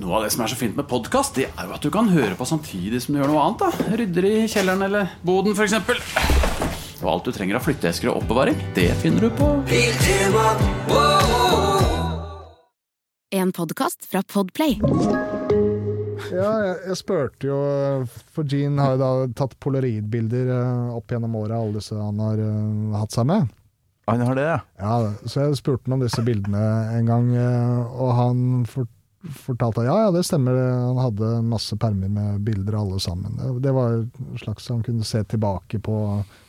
Noe av det som er så fint med podkast, det er jo at du kan høre på samtidig som du gjør noe annet. da Rydder i kjelleren eller boden, f.eks. Og alt du trenger av flytteesker og oppbevaring, det finner du på En podkast fra Podplay. Ja, jeg, jeg spurte jo For Gene har jo da tatt polaroidbilder eh, opp gjennom året, alle disse han har uh, hatt seg med. Han har det, ja. Ja, så jeg spurte han om disse bildene en gang, eh, og han for, fortalte at ja, ja, det stemmer. Han hadde masse permer med bilder av alle sammen. Det, det var en slags Han kunne se tilbake på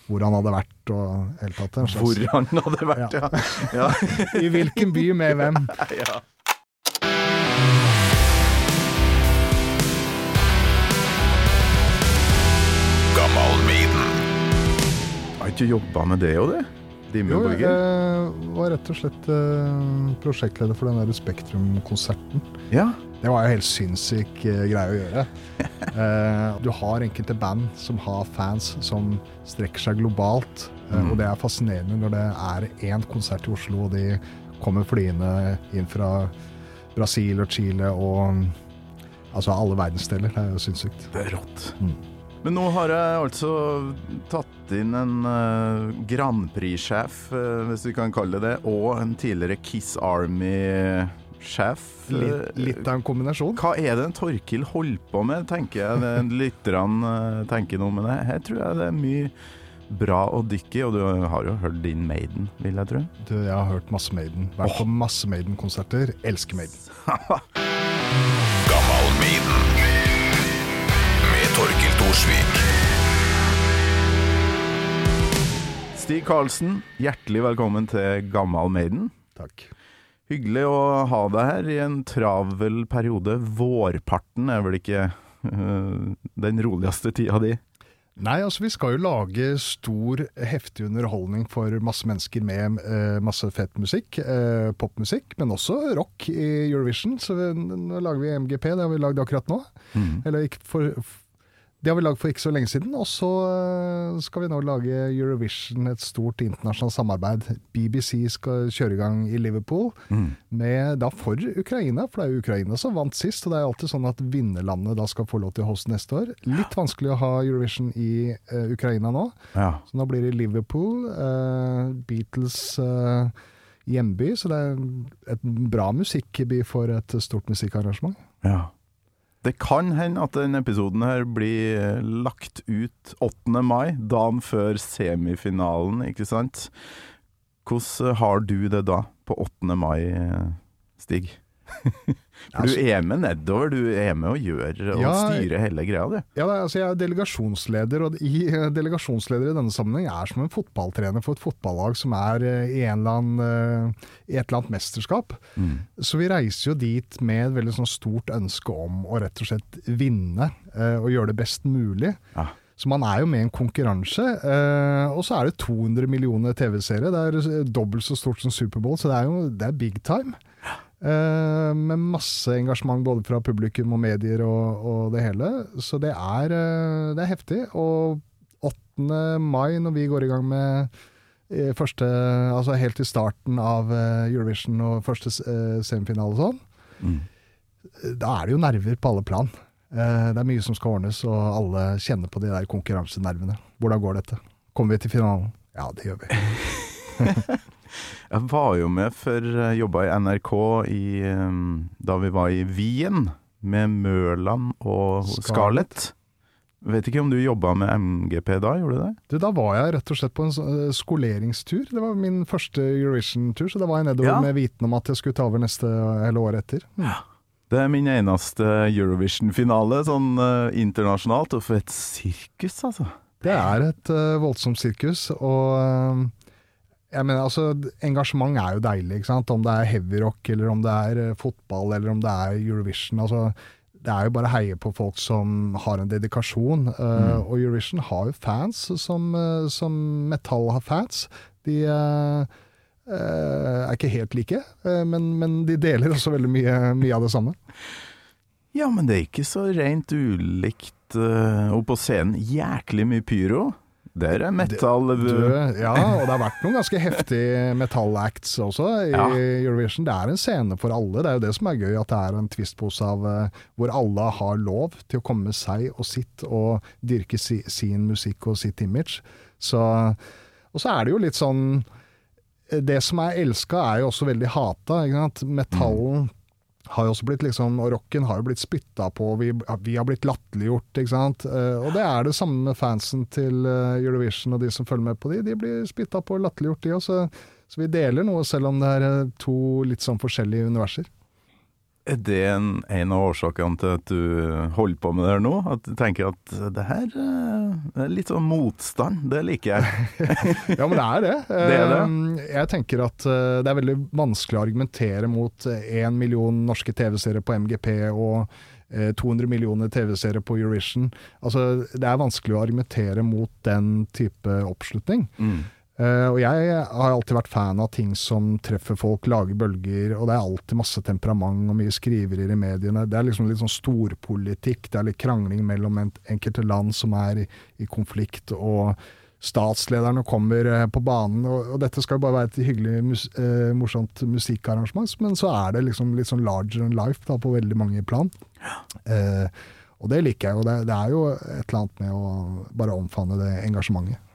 hvor han hadde vært og helt tatt. en slags- Hvor han hadde vært, ja. ja. I hvilken by med hvem. ja. Har ikke jobba med det og det? Jo, jeg var rett og slett eh, prosjektleder for den der Spektrum-konserten. Ja. Det var jo helt sinnssyk eh, greie å gjøre. Eh, du har enkelte band som har fans som strekker seg globalt. eh, Mm. Og det er fascinerende når det er én konsert i Oslo, og de kommer flyende inn fra Brasil og Chile og altså alle verdensdeler. Det er jo sinnssykt. Det er rått. Mm. Men nå har jeg altså tatt inn en uh, Grand Prix-sjef, uh, hvis vi kan kalle det det, og en tidligere Kiss Army-sjef. Litt, litt av en kombinasjon. Hva er det en Torkil holder på med, tenker jeg lytterne uh, tenker noe med det. Her tror jeg det er mye bra å dykke i, og du har jo hørt din Maiden, vil jeg tro. Du, jeg har hørt masse Maiden. Vært på masse Maiden-konserter. Elsker Maiden. Gammal Maiden. Thorsvik. Stig Karlsen, hjertelig velkommen til Gammal Maiden. Takk. Hyggelig å ha deg her i en travel periode. Vårparten er vel ikke uh, den roligste tida di? Nei, altså vi skal jo lage stor, heftig underholdning for masse mennesker med uh, masse fett musikk. Uh, popmusikk, men også rock i Eurovision. Så vi, nå lager vi MGP, det har vi lagd akkurat nå. Eller ikke for Det har vi lagd for ikke så lenge siden. Og så eh, skal vi nå lage Eurovision, et stort internasjonalt samarbeid. BBC skal kjøre i gang i Liverpool, med, da for Ukraina, for det er jo Ukraina som vant sist. Og det er alltid sånn at vinnerlandet da skal få lov til å hoste neste år. Litt vanskelig å ha Eurovision i uh, Ukraina nå. Ja. Så nå blir det Liverpool, uh, Beatles uh, hjemby, så det er et bra musikkby for et stort musikkarrangement. ja. Det kan hende at denne episoden her blir eh, lagt ut 8. mai, dagen før semifinalen, ikke sant? Hvordan har du det da, på 8. mai, eh, Stig? For du er med nedover, du er med og gjør og Ja, styrer hele greia, du. Ja, altså Jeg er delegasjonsleder, og i, eh, delegasjonsleder i denne sammenheng er som en fotballtrener for et fotballag som er eh, i, annen, eh, i et eller annet mesterskap. Så vi reiser jo dit med et veldig sånn stort ønske om å rett og slett vinne, eh, og gjøre det best mulig. Ja. Så man er jo med i en konkurranse, eh, og så er det 200 millioner TV-seere. Det er eh, dobbelt så stort som Superbowl, så det er jo det er big time. Eh, med masse engasjement både fra publikum og medier og, og det hele. Så det er, eh, det er heftig. Og 8. mai, når vi går i gang med eh, første Altså helt til starten av Eurovision og første semifinale og sånn, da er det jo nerver på alle plan. Det er mye som skal ordnes, og alle kjenner på de der konkurransenervene. Hvordan går dette? Kommer vi til finalen? Ja, det gjør vi. Jeg var jo med for jeg jobba i NRK i, um, da vi var i Wien med Mørland og Scarlett. Vet ikke om du jobba med MGP da, gjorde du det? Du, da var jeg rett og slett på en eh, skoleringstur. Det var min første Eurovision-tur, så da var jeg nedover Ja. med viten om at jeg skulle ta over neste hele året etter. Mm. Det er min eneste Eurovision-finale sånn uh, internasjonalt, og for et sirkus, altså. Det er et uh, voldsomt sirkus, og eh, jeg mener, altså, engasjement er jo deilig, ikke sant? Om det er heavyrock, eller om det er eh, fotball, eller om det er Eurovision. Altså, det er jo bare å heie på folk som har en dedikasjon. eh, Og Eurovision har jo fans som, eh, som metall har fans. De uh, uh, er ikke helt like, men, men de deler også veldig mye, mye av det samme. Ja, men det er ikke så rent ulikt opp på scenen. Jæklig mye pyro. Der er metal Du, ja, og det har vært noen ganske heftige metallacts også i Ja. Eurovision. Det er en scene for alle. Det er jo det som er gøy, at det er en twistpose av eh, hvor alle har lov til å komme med seg og sitt og dyrke si, sin musikk og sitt image. Så, og så er det jo litt sånn Det som er elska, er jo også veldig hata. Ikke sant? Har jo også blitt liksom, og rocken har jo blitt spytta på, vi, vi har blitt latterliggjort, ikke. Eh, og det er det samme med fansen til eh, Eurovision og de som følger med på de, de blir spytta på og latterliggjort de òg. Så vi deler noe, selv om det er eh, to litt sånn forskjellige universer. Er det en, en av årsakene til at du holder på med det her nå? At du tenker at det her eh, det er litt sånn motstand, det liker jeg. Ja, men det er det. Det er det. Eh, Jeg tenker at eh, det er veldig vanskelig å argumentere mot én million norske TV-seere på MGP og eh, 200 millioner TV-seere på Eurovision. Altså, det er vanskelig å argumentere mot den type oppslutning. Eh, og jeg har alltid vært fan av ting som treffer folk, lager bølger, og det er alltid masse temperament og mye skriverier i mediene. Det er liksom litt sånn storpolitikk, det er litt krangling mellom en, enkelte land som er i, i konflikt, og statslederne kommer uh, på banen. Og, og dette skal jo bare være et hyggelig, mus, uh, morsomt musikkarrangement, men så er det liksom litt sånn larger than life da, på veldig mange plan. Og det liker jeg jo. Det, det er jo et eller annet med å bare omfavne det engasjementet.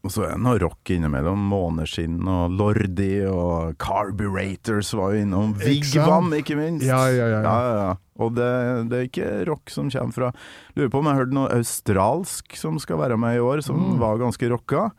Og så er det noe rock innimellom. Måneskinn og Lordi og Carburators var jo innom. Vigvam, ikke minst. Ja, ja, ja, ja. ja, ja. Og det, det er ikke rock som kommer fra Lurer på om jeg hørte noe australsk som skal være med i år, som Mm. var ganske rocka.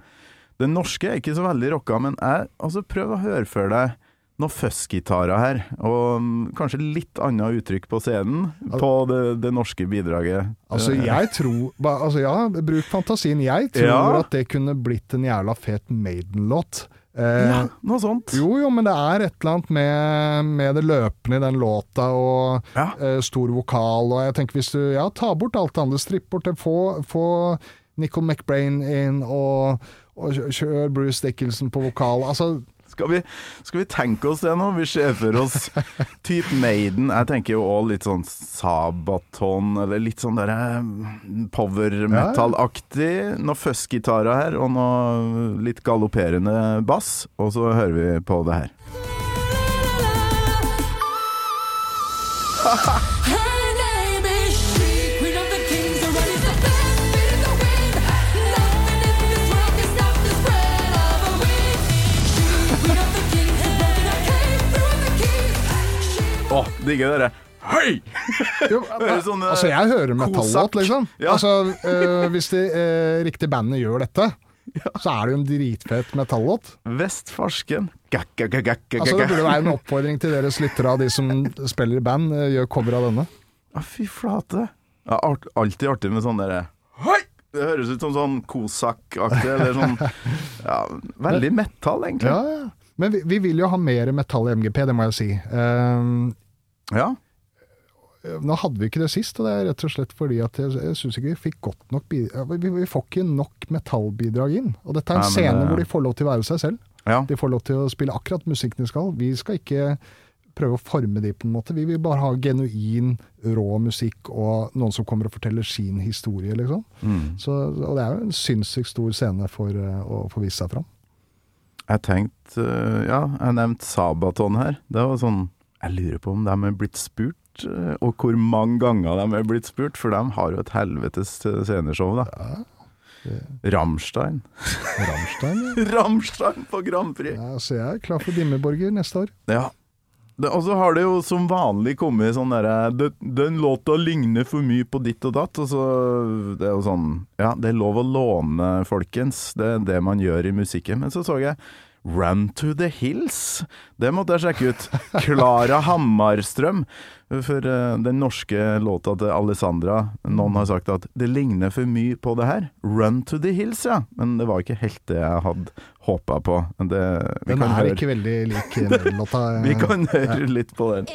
Det norske er ikke så veldig rocka, men jeg, altså prøv å høre for deg noen fuzzgitarer her, og mm, kanskje litt annet uttrykk på scenen på det, det norske bidraget. Altså, Eh, jeg tror Altså, ja, bruk fantasien. Jeg tror Ja. at det kunne blitt en jævla fet Maiden-låt. Eh, ja, noe sånt. Jo, jo, men det er et eller annet med, med det løpende i den låta, og Ja. eh, stor vokal, og jeg tenker hvis du ja, ta bort alt det andre, stripp bort det, få, få Nicol McBrain inn, og, og kjør Bruce Dickinson på vokal. Altså, Skal vi, skal vi tenke oss det nå? Vi ser for oss type Maiden. Jeg tenker jo òg litt sånn Sabaton, eller litt sånn derre power metal-aktig. Noe fuzz-gitarer her, og noe litt galopperende bass. Og så hører vi på det her. keys. She digger dere. Hei! jo, sånn, altså jeg hører metallåt, liksom. Ja. Altså, eh, hvis de eh, riktige bandet gjør dette, så er det jo en dritfet metallåt. Vestfarsken. Altså, det burde være en oppfordring til deres lyttere av de som spiller i band, eh, gjør cover av denne. Ja, fy flate. Ja, art, alltid artig med sånn derre Hei! Det høres ut som sånn Kosak-aktig, eller sånn Ja, veldig metal, egentlig. Ja, ja. Men vi, vi vil jo ha mer metall i MGP, det må jeg si. Ehm, Ja. nå hadde vi ikke det sist, og det er rett og slett fordi at jeg, jeg syns ikke vi fikk godt nok bidrag vi, vi får ikke nok metallbidrag inn. Og dette er en Nei, scene det- hvor de får lov til å være seg selv. ja. De får lov til å spille akkurat musikken de skal. Vi skal ikke prøve å forme de på en måte. Vi vil bare ha genuin, rå musikk og noen som kommer og forteller sin historie, liksom. Mm. Så, og det er jo en sinnssykt stor scene for eh, å få vist seg fram. Jeg tenkte øh, Ja, jeg nevnte Sabaton her. Det var sånn Jeg lurer på om de er blitt spurt, øh, og hvor mange ganger de er blitt spurt, for de har jo et helvetes sceneshow, da. Ja Ramstein ja. Ramstein på Grand Prix! ja. Så jeg er klar for Dimmeborger neste år. Ja. Og så har det jo som vanlig kommet sånn derre "Den- Den låta ligner for mye på ditt og datt. Og så Det er jo sånn Ja, det er lov å låne, folkens. Det er det man gjør i musikken. Men så så jeg Run to the Hills. Det måtte jeg sjekke ut. Klara Hammarstrøm. For eh, den norske låta til Alessandra, noen har sagt at det ligner for mye på det her. Run to the Hills, ja. Men det var ikke helt det jeg hadde håpa på. Det, vi Den kan er høre- ikke veldig lik Maiden-låta. vi kan høre litt på den.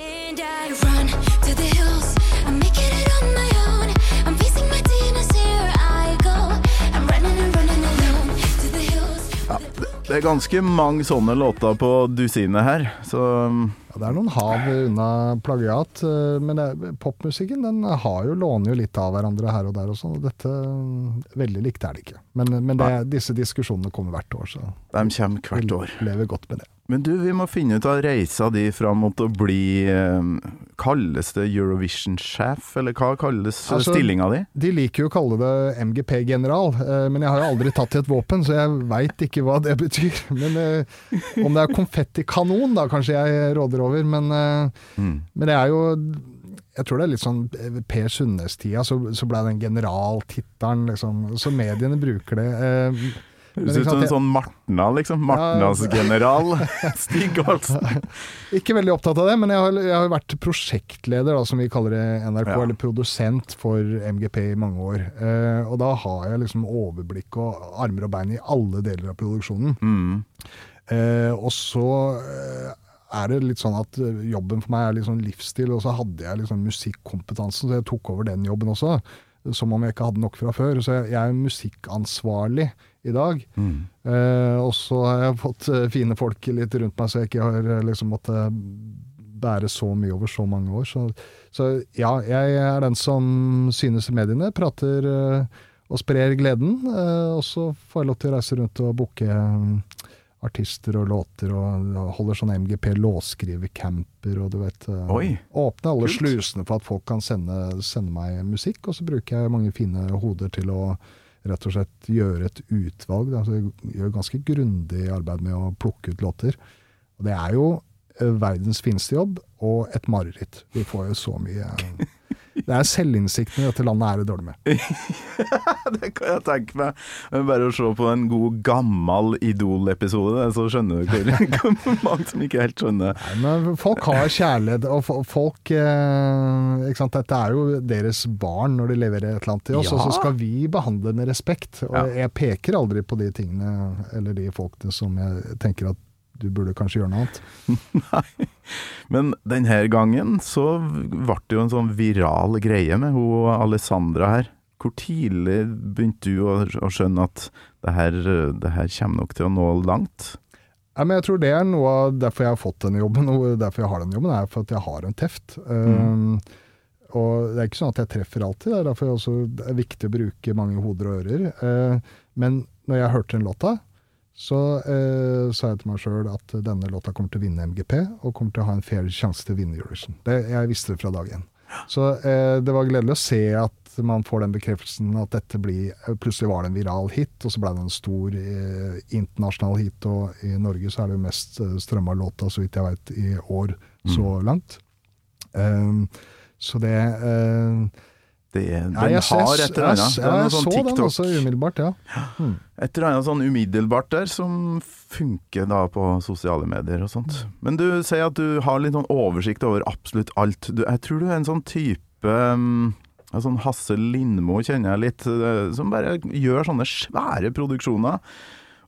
Det er ganske mange sånne låter på dusinet her, så um, Ja, det er noen hav unna plagiat, eh, men det, popmusikken den har jo, låner jo litt av hverandre her og der og sånn. Dette mm, Veldig likt er det ikke. Men, men det, disse diskusjonene kommer hvert år, så de kommer hvert vi år. lever godt med det. Men du, vi må finne ut av reisa di fram mot å bli eh, Kalles det Eurovision-sjef, eller hva kalles eh, Altså- stillinga di? De liker jo å kalle det MGP-general, eh, men jeg har jo aldri tatt i et våpen, så jeg veit ikke hva det betyr. Men eh, om det er konfettikanon, da kanskje jeg råder over. Men, Mm. men det er jo Jeg tror det er litt sånn Per Sundnes-tida, så, så ble den generaltittelen, liksom. Så mediene bruker det. eh, Høres ikke ut som en sånn Martna, liksom. Martnas general. Stig Olsen. Ikke veldig opptatt av det, men jeg har, jeg har vært prosjektleder, da, som vi kaller det NRK, Ja. eller produsent for MGP i mange år. Eh, og da har jeg liksom overblikk og armer og bein i alle deler av produksjonen. Mm. Eh, og så eh, er det litt sånn at jobben for meg er litt sånn livsstil, og så hadde jeg liksom musikkompetansen, så jeg tok over den jobben også. Som om jeg ikke hadde nok fra før. Så jeg er musikkansvarlig i dag. Mm. Eh, og så har jeg fått eh, fine folk litt rundt meg, så jeg ikke har eh, liksom måttet bære så mye over så mange år. Så, så ja, jeg er den som synes i mediene, prater eh, og sprer gleden. eh, og så får jeg lov til å reise rundt og booke eh, artister og låter, og holder sånn MGP låtskrivercamper, og du vet Oi, Åpner alle kult. slusene for at folk kan sende, sende meg musikk, og så bruker jeg mange fine hoder til å rett og slett gjøre et utvalg. Da. Så ganske grundig arbeid med å plukke ut låter. Og det er jo eh, verdens fineste jobb, og et mareritt. Vi får jo så mye Det er selvinnsikten i dette landet er det dårlig med. det kan jeg tenke meg. Men Bare å se på en god, gammel Idol-episode, så skjønner du hvor, hvor mange som ikke helt skjønner. Nei, men folk har kjærlighet, og folk eh, ikke sant? Dette er jo deres barn når de leverer et eller annet til oss, og så skal vi behandle med respekt. Og Ja. jeg peker aldri på de tingene, eller de folkene som jeg tenker at du burde kanskje gjøre noe annet. Nei, Men denne gangen så ble det jo en sånn viral greie med hun Alessandra her. Hvor tidlig begynte du å, å skjønne at det her, det her kommer nok til å nå langt? Nei, men jeg tror det er noe av derfor jeg har fått denne jobben, og derfor jeg har denne jobben, er for at jeg har en teft. Um, og det er ikke sånn at jeg treffer alltid, det er derfor det er viktig å bruke mange hoder og ører. Uh, men når jeg hørte den låta, så eh, sa jeg til meg sjøl at denne låta kommer til å vinne MGP, og kommer til å ha en fair sjanse til å vinne Eurovision. Det, jeg visste det fra dag én. Så eh, det var gledelig å se at man får den bekreftelsen at dette blir Plutselig var det en viral hit, og så ble det en stor eh, internasjonal hit. Og i Norge så er det jo mest eh, strømma låta, så vidt jeg veit, i år så langt. Um, så det eh, Det, den ja, har et eller annet. jeg, jeg, er jeg sånn så den også umiddelbart, ja. Et eller annet sånn umiddelbart der som funker da på sosiale medier og sånt. Men du sier at du har litt sånn oversikt over absolutt alt. Du, jeg tror du er en sånn type um, en sånn Hasse Lindmo kjenner jeg litt, eh, som bare gjør sånne svære produksjoner.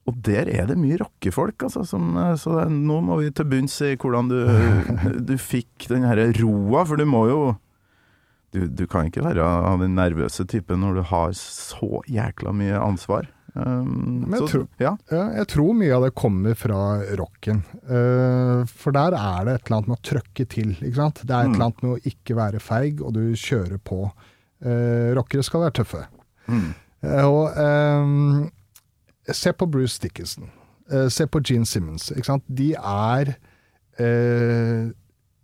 Og der er det mye rockefolk, altså. Som, eh, så det, nå må vi til bunns i hvordan du, du fikk den her roa, for du må jo du, du kan ikke være av den nervøse typen når du har så jækla mye ansvar. Um, Men jeg så- tror- ja. Ja, jeg tror mye av det kommer fra rocken. Uh, for der er det et eller annet med å trøkke til. Det er et Mm. eller annet med å ikke være feig, og du kjører på. Uh, rockere skal være tøffe. Mm. Uh, og ehm, se på Bruce Dickinson. Se på Gene Simmons. De er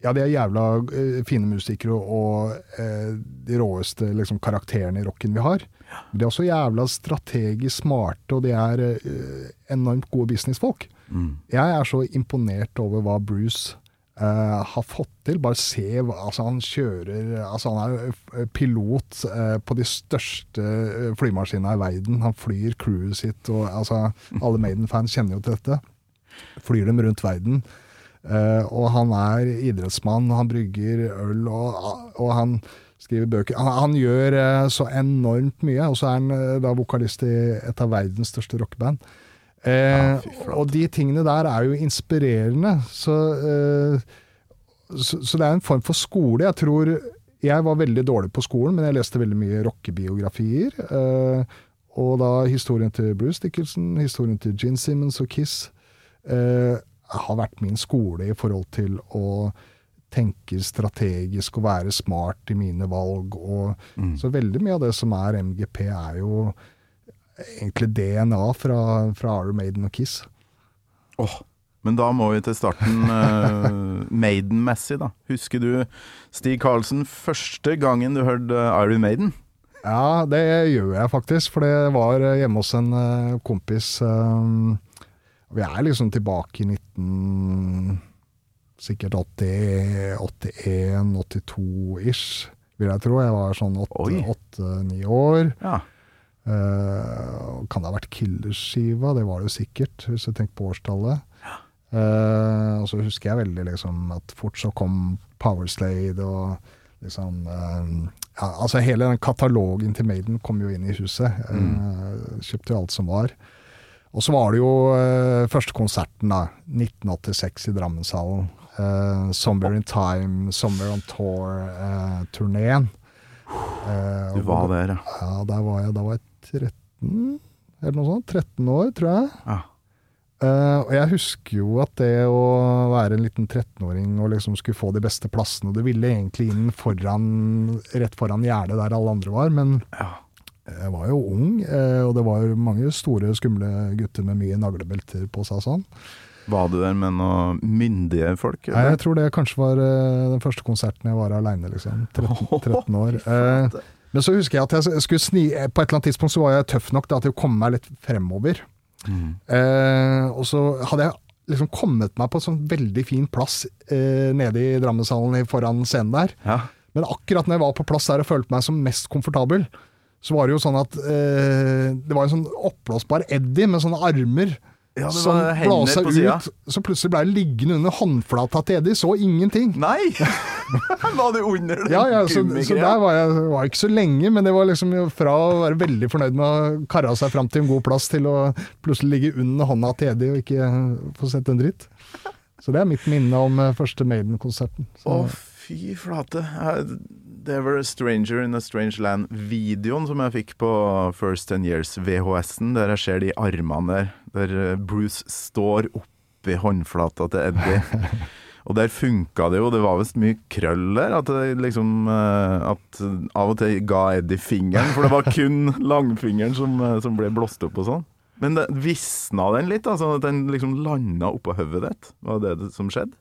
Ja, de er jævla eh, fine musikere og eh, de råeste liksom, karakterene i rocken vi har. Men de er også jævla strategisk smarte, og de er eh, enormt gode businessfolk. Mm. Jeg er så imponert over hva Bruce eh, har fått til. Bare se hva altså Han kjører altså Han er eh, pilot eh, på de største flymaskinene i verden. Han flyr crewet sitt, og altså alle Maiden-fans kjenner jo til dette. Flyr dem rundt verden. Eh, og han er idrettsmann, han brygger øl, og, og han skriver bøker. Han, han gjør eh, så enormt mye, og så er han eh, da vokalist i et av verdens største rockeband. Eh, Ja, og de tingene der er jo inspirerende. Så, eh, så, så det er en form for skole. Jeg tror Jeg var veldig dårlig på skolen, men jeg leste veldig mye rockebiografier. Eh, og da historien til Bruce Dickinson, historien til Gene Simmons og Kiss, eh, har vært min skole i forhold til å tenke strategisk og være smart i mine valg. Og, Så veldig mye av det som er MGP, er jo egentlig DNA fra, fra Iron Maiden og Kiss. Åh, men da må vi til starten uh, Maiden-messig, da. Husker du Stig Karlsen første gangen du hørte Iron Maiden? Ja, det gjør jeg faktisk, for det var hjemme hos en eh, kompis. eh, Vi er liksom tilbake i 19... Sikkert 80, 81, 82-ish, vil jeg tro. Jeg var sånn Oi. åtte-ni år. Ja. Uh, kan det ha vært Killers-skiva? Det var det jo sikkert, hvis du tenker på årstallet. Eh, og så husker jeg veldig liksom at fort så kom Powerslade og liksom uh, ja, Altså hele den katalogen til Maiden kom jo inn i huset. Eh, kjøpte jo alt som var. Og så var det jo eh, første konserten, da. 1986 i Drammenshallen. Eh, 'Somewhere in Time', 'Somewhere on Tour'-turneen. Eh, Du var der, ja. ja, der var jeg, da var jeg 13, eller noe sånt. 13 år, tror jeg. ja. Uh, og jeg husker jo at det å være en liten 13-åring og liksom skulle få de beste plassene Du ville egentlig inn foran, rett foran gjerdet der alle andre var, men Ja. Jeg var jo ung, eh, og det var mange store, skumle gutter med mye naglebelter på seg sånn. Var du der med noen myndige folk? Nei, jeg tror det kanskje var eh, den første konserten jeg var aleine, liksom. 13, 13 år. Eh, men så husker jeg at jeg skulle sni På et eller annet tidspunkt så var jeg tøff nok da, til å komme meg litt fremover. Mm. Eh, og så hadde jeg liksom kommet meg på en sånn veldig fin plass eh, nede i Drammenshallen foran scenen der. Ja. Men akkurat når jeg var på plass der og følte meg som mest komfortabel, så var det jo sånn at eh, det var en sånn oppblåsbar Eddie med sånne armer. Ja, som sida. ut, så plutselig ble jeg liggende under håndflata til Eddie, så ingenting. Nei! var du under den Ja, ja, så, så der var jeg var ikke så lenge, men det var liksom fra å være veldig fornøyd med å karre seg fram til en god plass, til å plutselig ligge under hånda til Eddie og ikke få sett en dritt. Så det er mitt minne om eh, første Maiden-konserten. Å, fy flate. Jeg- Det var Stranger in a Strange Land-videoen som jeg fikk på First Ten Years-VHS-en, der jeg ser de armene der, der eh, Bruce står oppi håndflata til Eddie. Og der funka det jo, det var visst mye krøll der, at det liksom eh, At av og til ga Eddie fingeren, for det var kun langfingeren som, eh, som ble blåst opp og sånn. Men det, visna den litt, altså at den liksom landa oppå hodet ditt? Var det det som skjedde?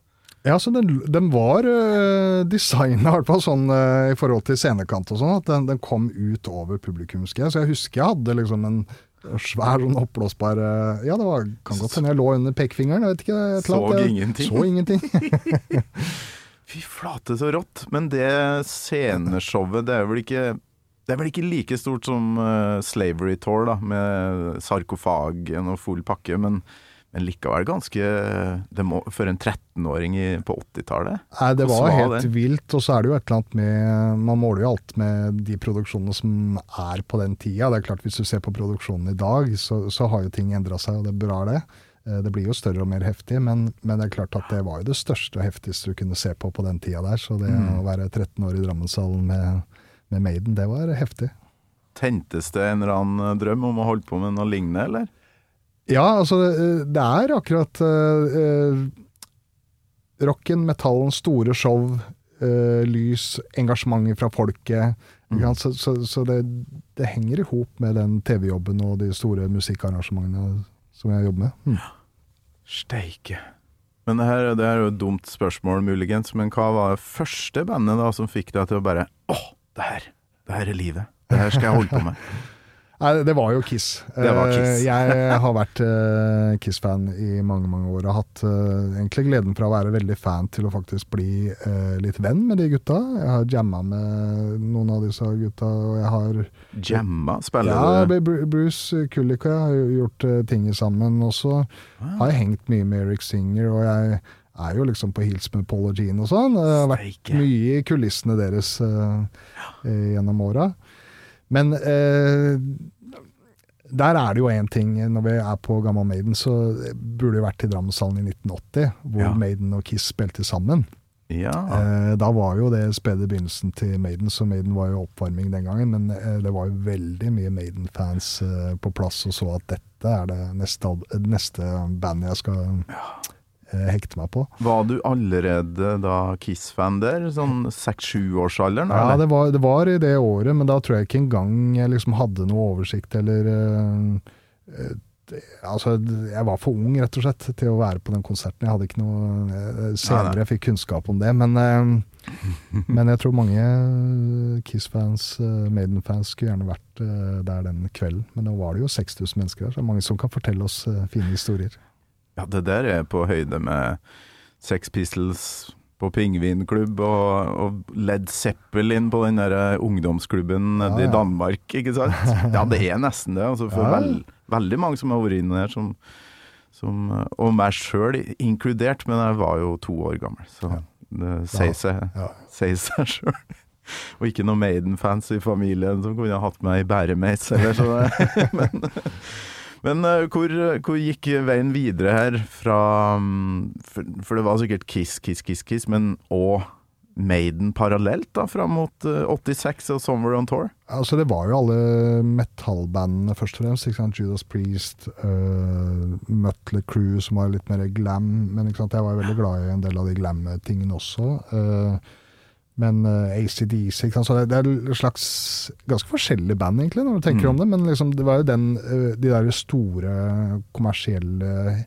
Ja, så den, den var uh, designa i hvert fall sånn uh, i forhold til scenekant og sånn, at den, den kom ut over publikumsgreia. Så jeg husker jeg hadde liksom en svær sånn oppblåsbar uh, Ja, det var, kan godt hende jeg lå under pekefingeren, jeg vet ikke. et Så annet. Ingenting. Så ingenting. Fy flate, så rått. Men det sceneshowet, det er vel ikke det er vel ikke like stort som uh, Slavery Tour, da, med sarkofagen og full pakke, men, men likevel ganske det må, For en 13-åring på 80-tallet. Nei, det var var helt det? vilt, og så er det jo et eller annet med Man måler jo alt med de produksjonene som er på den tida. Det er klart Hvis du ser på produksjonen i dag, så, så har jo ting endra seg, og det er bra det. Eh, Det blir jo større og mer heftig, men, men det er klart at det var jo det største og heftigste du kunne se på på den tida der. Så det Mm. å være 13 år i Drammenshallen med, med Maiden, det var heftig. Tentes det en eller annen drøm om å holde på med noe lignende, eller? Ja, altså det- det er akkurat eh, eh, rocken, metallen, store show, eh, lys, engasjementet fra folket. Mm. Så, så, så det, det henger i hop med den TV-jobben og de store musikkarrangementene som jeg jobber med. Mm. Steike. Men det her, det her er jo et dumt spørsmål, muligens, men hva var det første bandet da som fikk deg til å bare Åh, det her, det her er livet. Det her skal jeg holde på med. Nei, det var jo Kiss. Det var Kiss. Eh, Jeg har vært eh, Kiss-fan i mange mange år. har hatt eh, egentlig gleden fra å være veldig fan til å faktisk bli litt venn med de gutta. Jeg har jamma med noen av disse gutta, og jeg har Jamma? Spiller du Ja, Bruce Kulik og jeg har gjort ting sammen. Og så har jeg hengt mye med Eric Singer, og jeg er jo liksom på hils med Paul og Jean og sånn. Jeg har vært mye i kulissene deres gjennom åra. Men eh, der er det jo én ting. Når vi er på Gamma Maiden, så burde vi vært i Drammenshallen i 1980, hvor Ja. Maiden og Kiss spilte sammen. Ja. Eh, da var jo det spede begynnelsen til Maiden, så Maiden var jo oppvarming den gangen. Men eh, det var jo veldig mye Maiden-fans eh, på plass og så at dette er det neste, neste bandet jeg skal eh, hekte meg på. Var du allerede da Kiss-fan der? Sånn seks-sjuårsalderen? Ja, det var, det var i det året, men da tror jeg ikke engang jeg liksom hadde noe oversikt eller eh, eh, Altså, jeg var for ung, rett og slett, til å være på den konserten. Jeg hadde ikke noe eh, Senere jeg fikk kunnskap om det, men eh, Men jeg tror mange eh, Kiss-fans, eh, Maiden-fans, skulle gjerne vært eh, der den kvelden. Men nå var det jo 6000 mennesker der, så det er mange som kan fortelle oss eh, fine historier. Ja, det der er på høyde med Sex Pistols på pingvinklubb og, og Led Zeppelin på den der eh, ungdomsklubben nede Ja, i. Danmark, ikke sant? Ja, det er nesten det. Altså, for Ja. vel, veldig mange som har vært inne der, som, som eh, Og meg sjøl inkludert, men jeg var jo to år gammel, så Ja. det sier seg, Ja. sjøl. Og ikke noen Maiden-fans i familien som kunne ha hatt meg i bæremeis eller så. Men, eh, hvor, hvor gikk veien videre her fra mm, for, for det var sikkert Kiss, Kiss, Kiss, Kiss, men òg Maiden parallelt da, fram mot uh, 86 og Somewhere on Tour? Altså, det var jo alle metallbandene først og fremst. Judas Priest, uh, Mutley Crew, som var litt mer glam. Men jeg var veldig glad i en del av de glam-tingene også. eh, men uh, ACDC ikke sant? Så det, det er et slags ganske forskjellige band, egentlig, når du tenker Mm. om det. Men liksom, det var jo den, uh, de der store kommersielle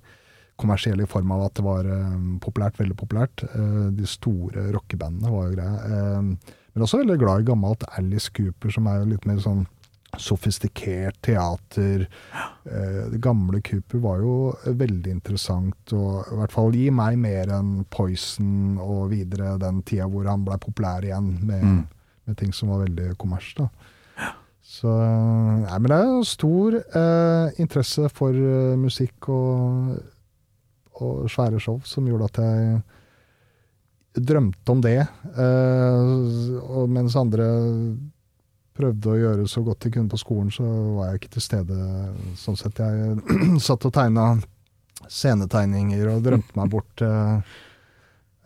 kommersielle i form av at det var eh, populært, veldig populært. Uh, de store rockebandene var jo greia. Uh, men også veldig glad i gammelt Alice Cooper, som er jo litt mer sånn sofistikert teater. Eh, det gamle Cooper var jo veldig interessant, og i hvert fall gi meg mer enn Poison og videre den tida hvor han ble populær igjen med, Mm. med ting som var veldig kommers. da. Så Nei, men det er jo stor eh, interesse for eh, musikk og, og svære show som gjorde at jeg drømte om det. Eh, mens andre prøvde å gjøre så godt de kunne på skolen, så var jeg ikke til stede. Sånn sett jeg satt og tegna scenetegninger og drømte meg bort eh,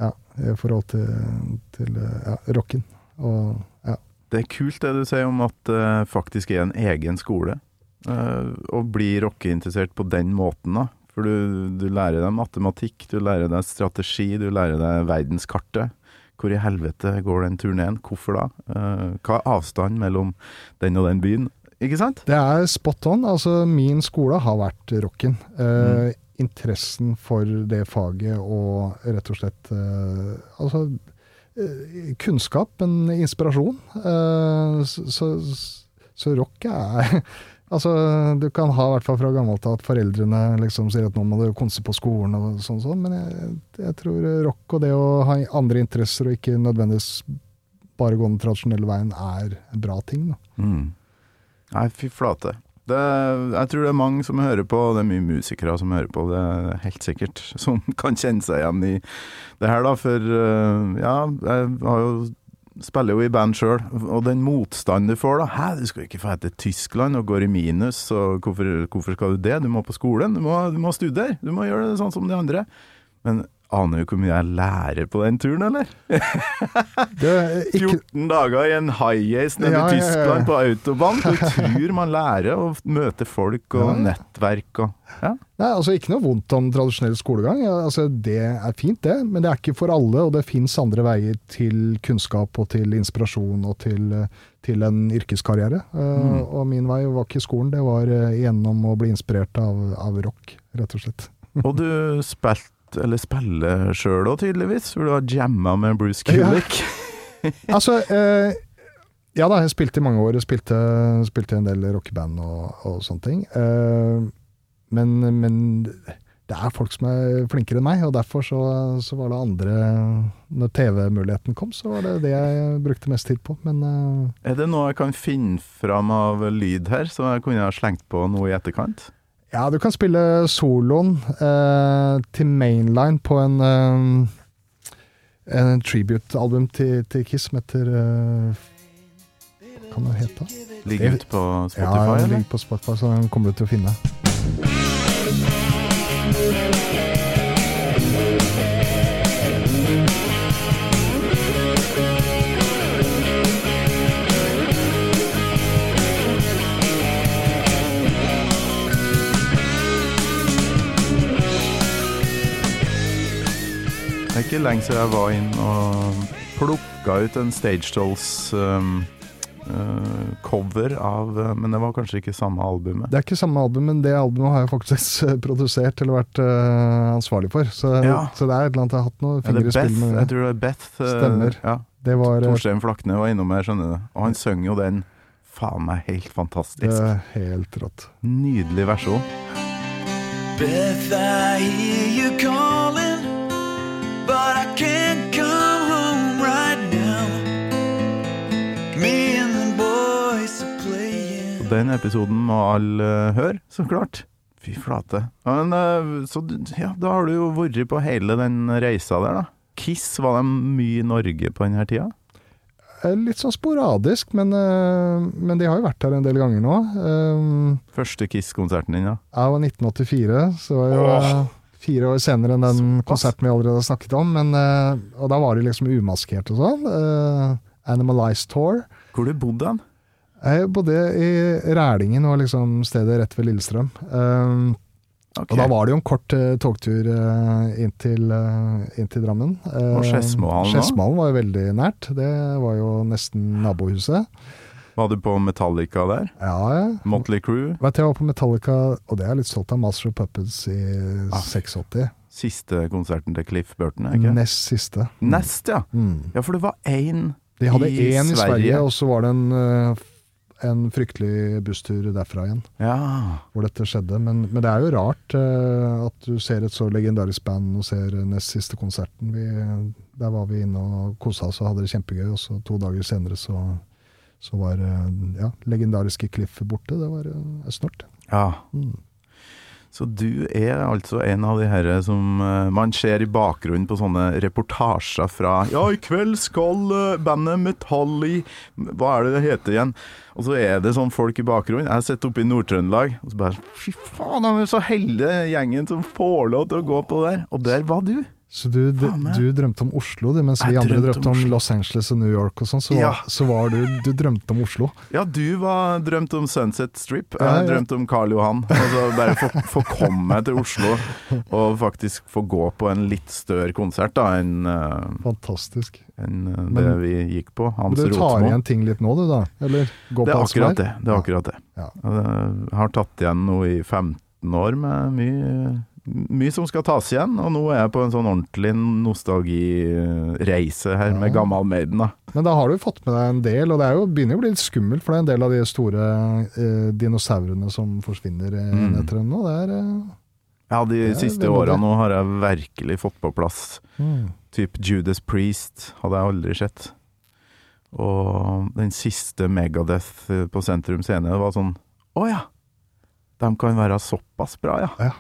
ja, i forhold til, til eh, ja, rocken. Og ja. Det er kult det du sier om at det faktisk er en egen skole. eh, Å bli rockeinteressert på den måten, da. For du, du lærer deg matematikk, du lærer deg strategi, du lærer deg verdenskartet. Hvor i helvete går den turneen? Hvorfor da? Eh, Hva er avstanden mellom den og den byen? Ikke sant? Det er spot on. Altså, min skole har vært rocken. Mm. Interessen for det faget og rett og slett eh, Altså eh, kunnskap, en inspirasjon. Eh, så, så, så rock er Altså, du kan ha, i hvert fall fra gammelt av, at foreldrene liksom sier at nå må du konse på skolen og sånn, sånn men jeg, jeg tror rock og det å ha andre interesser og ikke nødvendigvis bare gå den tradisjonelle veien, er en bra ting. da. Mm. Nei, fy flate. Det, jeg tror det er mange som hører på, det er mye musikere som hører på, det er helt sikkert, som kan kjenne seg igjen i det her, da. For øh, ja, jeg har jo spiller jo i band sjøl, og den motstanden du får da Hæ, du skal ikke få til Tyskland og går i minus, og hvorfor, hvorfor skal du det? Du må på skolen, du må, du må studere, du må gjøre det sånn som de andre. Men aner du hvor mye jeg lærer på den turen, eller? Ikke, 14 dager i en high-ace nede Ja, i ja, ja. Tyskland på autobahn. Du tror man lærer å møte folk og Ja, ja. nettverk og Ja. Nei, altså Ikke noe vondt om tradisjonell skolegang. Altså Det er fint, det. Men det er ikke for alle, og det fins andre veier til kunnskap og til inspirasjon og til, til en yrkeskarriere. Eh, Og min vei var ikke skolen, det var uh, gjennom å bli inspirert av, av rock, rett og slett. Og du spilte, eller spiller sjøl òg, tydeligvis, Hvor du har jamma med Bruce Kulick. Altså eh, Ja da, jeg spilte i mange år. Jeg spilte, spilte en del rockeband og, og sånne ting. Eh, men, men det er folk som er flinkere enn meg, og derfor så, så var det andre Når TV-muligheten kom, så var det det jeg brukte mest tid på. Men eh, Er det noe jeg kan finne fram av lyd her, som jeg kunne ha slengt på noe i etterkant? Ja, du kan spille soloen eh, til mainline på en eh, en tribute-album til, til Kiss som heter eh, Hva kan det hete? Ligger ute på Ja, den ligger på Spotify, så den kommer du til å finne. Ikke lenge siden jeg var inn og plukka ut en Stage Dolls um, uh, cover av uh, Men det var kanskje ikke samme albumet. Det er ikke samme album, men det albumet har jeg faktisk produsert eller vært uh, ansvarlig for. Så, Ja. så det er et eller annet jeg har hatt noen fingre i spill med. Jeg tror det er Beth. uh, Stemmer. Ja. Det var eh, Torstein Flakne var innom her, skjønner du. Og han synger jo den faen meg helt det fantastisk. er helt rått. Nydelig versjon. Beth, I hear you calling, Den episoden må alle eh, høre, så klart. Fy flate. Ja, men, eh, så ja, da har du jo vært på hele den reisa der, da. Kiss, var de mye i Norge på denne tida? Eh, Litt sånn sporadisk, men, men de har jo vært her en del ganger nå. Første Kiss-konserten din, ja. det var 1984, så var jo Åh. fire år senere enn den Såpass. konserten vi allerede har snakket om. Men, og da var de liksom umaskert og sånn. Animalized Tour. Hvor du bodde hen? Jeg bodde i Rælingen, og liksom stedet rett ved Lillestrøm. Eh, Okay. Og da var det jo en kort uh, togtur uh, inn, til, uh, inn til Drammen. Og Skedsmohallen da? Skedsmohallen var jo veldig nært. Det var jo nesten nabohuset. Var du på Metallica der? Ja, ja. Motley Crew? Vet du, jeg var på Metallica, og det er jeg litt stolt av, Master of Puppets i Ah. 86. Siste konserten til Cliff Burton, er ikke? Nest siste. Nest, ja. Mm. Ja, for det var én De hadde I én i Sverige, Sverige. og så var det en, en fryktelig busstur derfra igjen, Ja. hvor dette skjedde. Men, men det er jo rart uh, at du ser et så legendarisk band og ser nest siste konserten. Vi, der var vi inne og kosa oss og hadde det kjempegøy, og så to dager senere så, så var uh, ja, legendariske Cliff borte. Det var uh, snort. ja. Mm. Så du er altså en av de herre som eh, man ser i bakgrunnen på sånne reportasjer fra Ja, i kveld skal eh, bandet Metalli Hva er det det heter igjen? Og så er det sånn folk i bakgrunnen. Jeg sitter oppe i Nord-Trøndelag, og så bare Fy faen, de er så heldige gjengen som får lov til å gå på der. Og der var du. Så du, du, drømte om Oslo, du, mens vi andre drømte om om Los Angeles og New York og sånn, så, Ja. så var du Du drømte om Oslo. Ja, du var drømte om Sunset Strip. Jeg Ja, ja. drømte om Karl Johan. Og så bare få, få komme til Oslo og faktisk få gå på en litt større konsert da enn eh, Fantastisk. enn, det Men- det vi gikk på. Hans Rotmo. du tar Rotmo. igjen ting litt nå, du da? Eller gå Det på er alt som akkurat det. det, er akkurat det. Ja. Jeg har tatt igjen noe i 15 år med mye, mye som skal tas igjen, og nå er jeg på en sånn ordentlig nostalgireise her med gammel Gammal Maiden. da. Men da har du fått med deg en del, og det er jo, begynner jo å bli litt skummelt, for det er en del av de store eh, dinosaurene som forsvinner eh, Mm. etter henne. Det eh, Ja, de er siste åra nå har jeg virkelig fått på plass mm. Typ Judas Priest hadde jeg aldri sett. Og den siste Megadeth eh, på Sentrum Scene det var sånn Å ja! De kan være såpass bra, ja. Ja.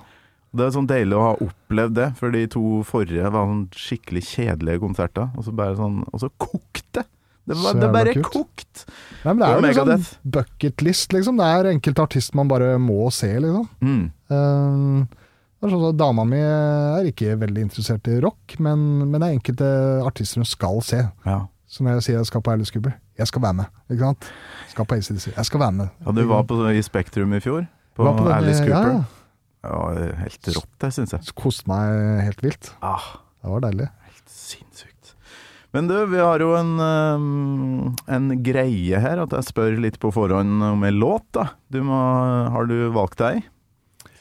Det er sånn deilig å ha opplevd det, for de to forrige var sånn skikkelig kjedelige konserter. Og så bare sånn Og så kokte! Det, var, det bare kult. kokt! Nei, men det er jo liksom Megadeth. bucket list, liksom. Det er enkelte artister man bare må se, liksom. Mm. Eh, det er sånn at Dama mi er ikke veldig interessert i rock, men, men det er enkelte artister hun skal se. Ja. Så når jeg sier jeg skal på Alice Cooper, jeg skal være med. Ikke sant? Skal på ACDC, jeg skal være med. ja, du var på, i Spektrum i fjor, på, på Alice Cooper. Ja, Ja, helt rått, det syns jeg. koste meg helt vilt. Ah. Det var deilig. Helt Sinnssykt. Men du, vi har jo en, um, en greie her, at jeg spør litt på forhånd om en låt, da. Du må, har du valgt deg?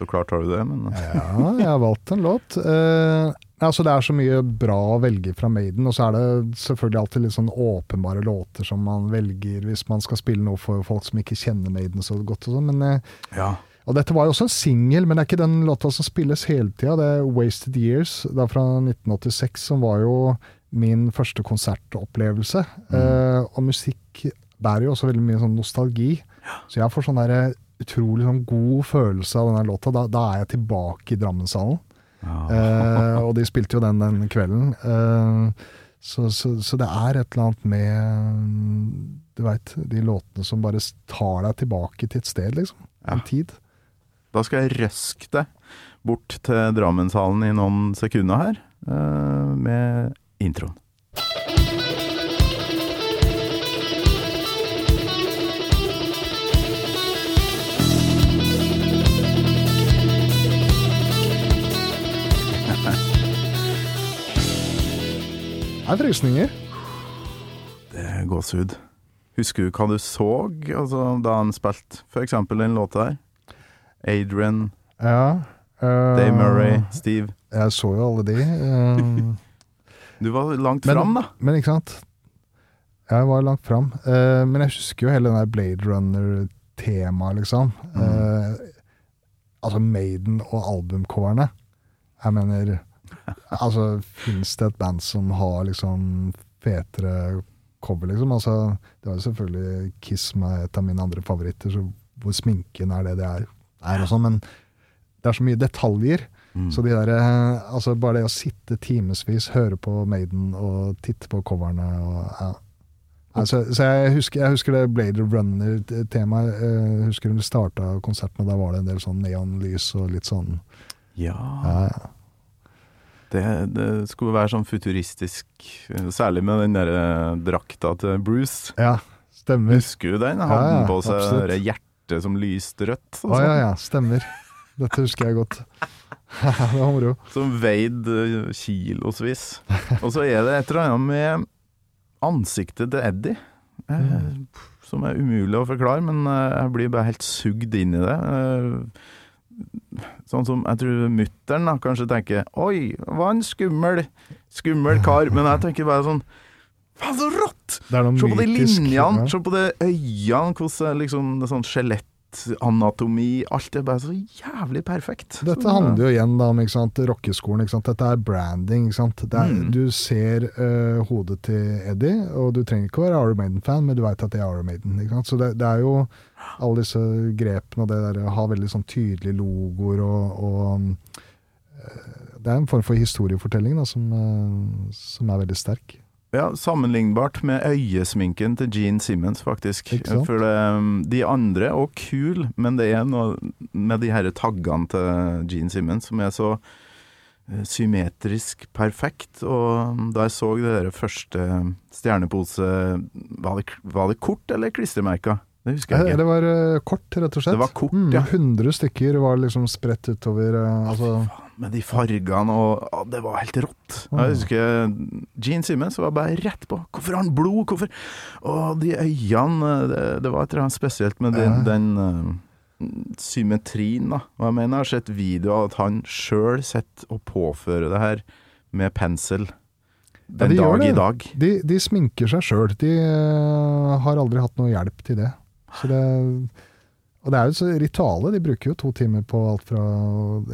Så klart har du det, men Ja, jeg har valgt en låt. Eh, altså det er så mye bra å velge fra Maiden, og så er det selvfølgelig alltid litt sånn åpenbare låter som man velger hvis man skal spille noe for folk som ikke kjenner Maiden så godt og sånn. Men eh, ja. Og dette var jo også en singel, men det er ikke den låta som spilles hele tida. Det er 'Wasted Years' da fra 1986, som var jo min første konsertopplevelse. Eh, og musikk bærer jo også veldig mye sånn nostalgi. Så jeg får sånn der utrolig sånn god følelse av denne låta. Da, da er jeg tilbake i Drammenshallen. ja. Eh, og de spilte jo den den kvelden. Eh, så, så, så det er et eller annet med Du veit, de låtene som bare tar deg tilbake til et sted, liksom. En Ja. tid. Da skal jeg røske deg bort til Drammenshallen i noen sekunder her, eh, med introen. Det er frysninger. Det er gåsehud. Husker du hva du så altså, da han spilte f.eks. den låta her? Adrian, Ja. uh, Dave Murray, Steve. Jeg så jo alle de. Uh, Du var langt Men- fram, da. Men ikke sant? Jeg var langt fram. Uh, men jeg husker jo hele den der Blade Runner-temaet, liksom. Eh, altså Maiden og albumcoverne. Jeg mener Altså, fins det et band som har liksom fetere cover, liksom? Altså, det var jo selvfølgelig Kiss er et av mine andre favoritter, så hvor sminken er det det er, er og sånn, men det er så mye detaljer. Så de der, eh, altså bare det å sitte timevis, høre på Maiden og titte på coverne og, ja. altså, Så jeg husker, jeg husker det Blader Runner-temaet. eh, Jeg husker det starta konserten, og da var det en del sånn neonlys og litt sånn Ja. ja, ja. Det, det skulle være sånn futuristisk, eh, særlig med den der eh, drakta til Bruce. ja stemmer. Husker du den? Ja, Hadde han ja, på seg absolutt. Hjertet som lyste rødt? Å ja, sånn? ja, stemmer. Dette husker jeg godt. det var moro. Som veide eh, kilosvis. Og så er det et eller annet med ansiktet til Eddie. Mm. som er umulig å forklare, men eh, jeg blir bare helt sugd inn i det. Eh, Sånn som jeg tror mutter'n kanskje tenker Oi, var en skummel, skummel kar. Men jeg tenker bare sånn Faen, så rått! Det er noe Se på de linjene, se på de øynene, hvordan liksom, det er sånn skjelettanatomi Alt er bare så jævlig perfekt. Dette handler jo igjen da om ikke sant, rockeskolen. Ikke sant? Dette er branding. Ikke sant? Er, Mm. Du ser uh, hodet til Eddie, og du trenger ikke å være Iron Maiden-fan, men du veit at det er Iron Maiden. Ikke sant? Så det, det er jo alle disse grepene og det der å ha veldig sånn tydelige logoer og, og uh, Det er en form for historiefortelling da, som, uh, som er veldig sterk. Ja, Sammenlignbart med øyesminken til Gene Simmons, faktisk. For det, de andre er kul, men det er noe med de her taggene til Gene Simmons som er så eh, symmetrisk perfekt. Og da jeg så det der første stjernepose Var det, var det kort eller klistremerker? Det husker jeg Eh, ikke. Det var eh, kort, rett og slett. Det var kort, mm, ja. 100 stykker var liksom spredt utover. eh, altså, Med de fargene og å, Det var helt rått. Mm. Jeg husker Gene Simmons var bare rett på. Hvorfor har han blod? Hvorfor Og de øynene Det, det var et eller annet spesielt med den, Ja. den uh, symmetrien, da. Og jeg mener jeg har sett videoer av at han sjøl sitter og påfører det her med pensel. Ja, Den de dag i dag. De, de sminker seg sjøl. De uh, har aldri hatt noe hjelp til det. Det. Og det er jo så ritualet. De bruker jo to timer på alt fra,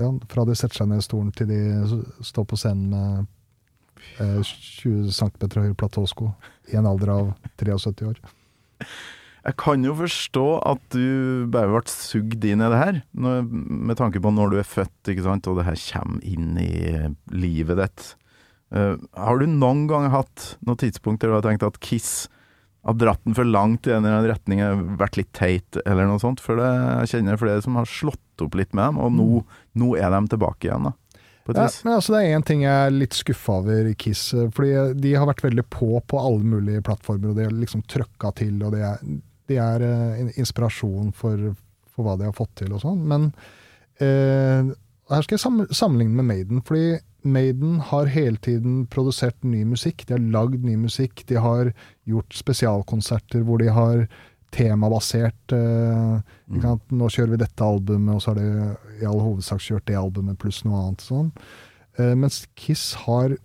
ja, fra de setter seg ned i stolen til de står på scenen med eh, 20 cm høye platåsko i en alder av 73 år. Jeg kan jo forstå at du bare ble sugd inn i det her, med tanke på når du er født, ikke sant, og det her kommer inn i livet ditt. Uh, har du noen gang hatt noe tidspunkt der du har tenkt at Kiss har dratt den for langt i en eller annen retning, vært litt teit, eller noe sånt? For det, jeg kjenner flere som har slått opp litt med dem, og nå, nå er de tilbake igjen, da. Ja, men altså Det er én ting jeg er litt skuffa over i Kiss. Fordi de har vært veldig på på alle mulige plattformer, og de har liksom trøkka til. Og de er, de er uh, inspirasjon for, for hva de har fått til og sånn. Men eh, her skal jeg sammenligne med Maiden. Fordi Maiden har hele tiden produsert ny musikk. De har lagd ny musikk. De har gjort spesialkonserter hvor de har temabasert eh, mm. Nå kjører vi dette albumet, og så har de i all hovedsak kjørt det albumet pluss noe annet. sånn. Eh, mens Kiss har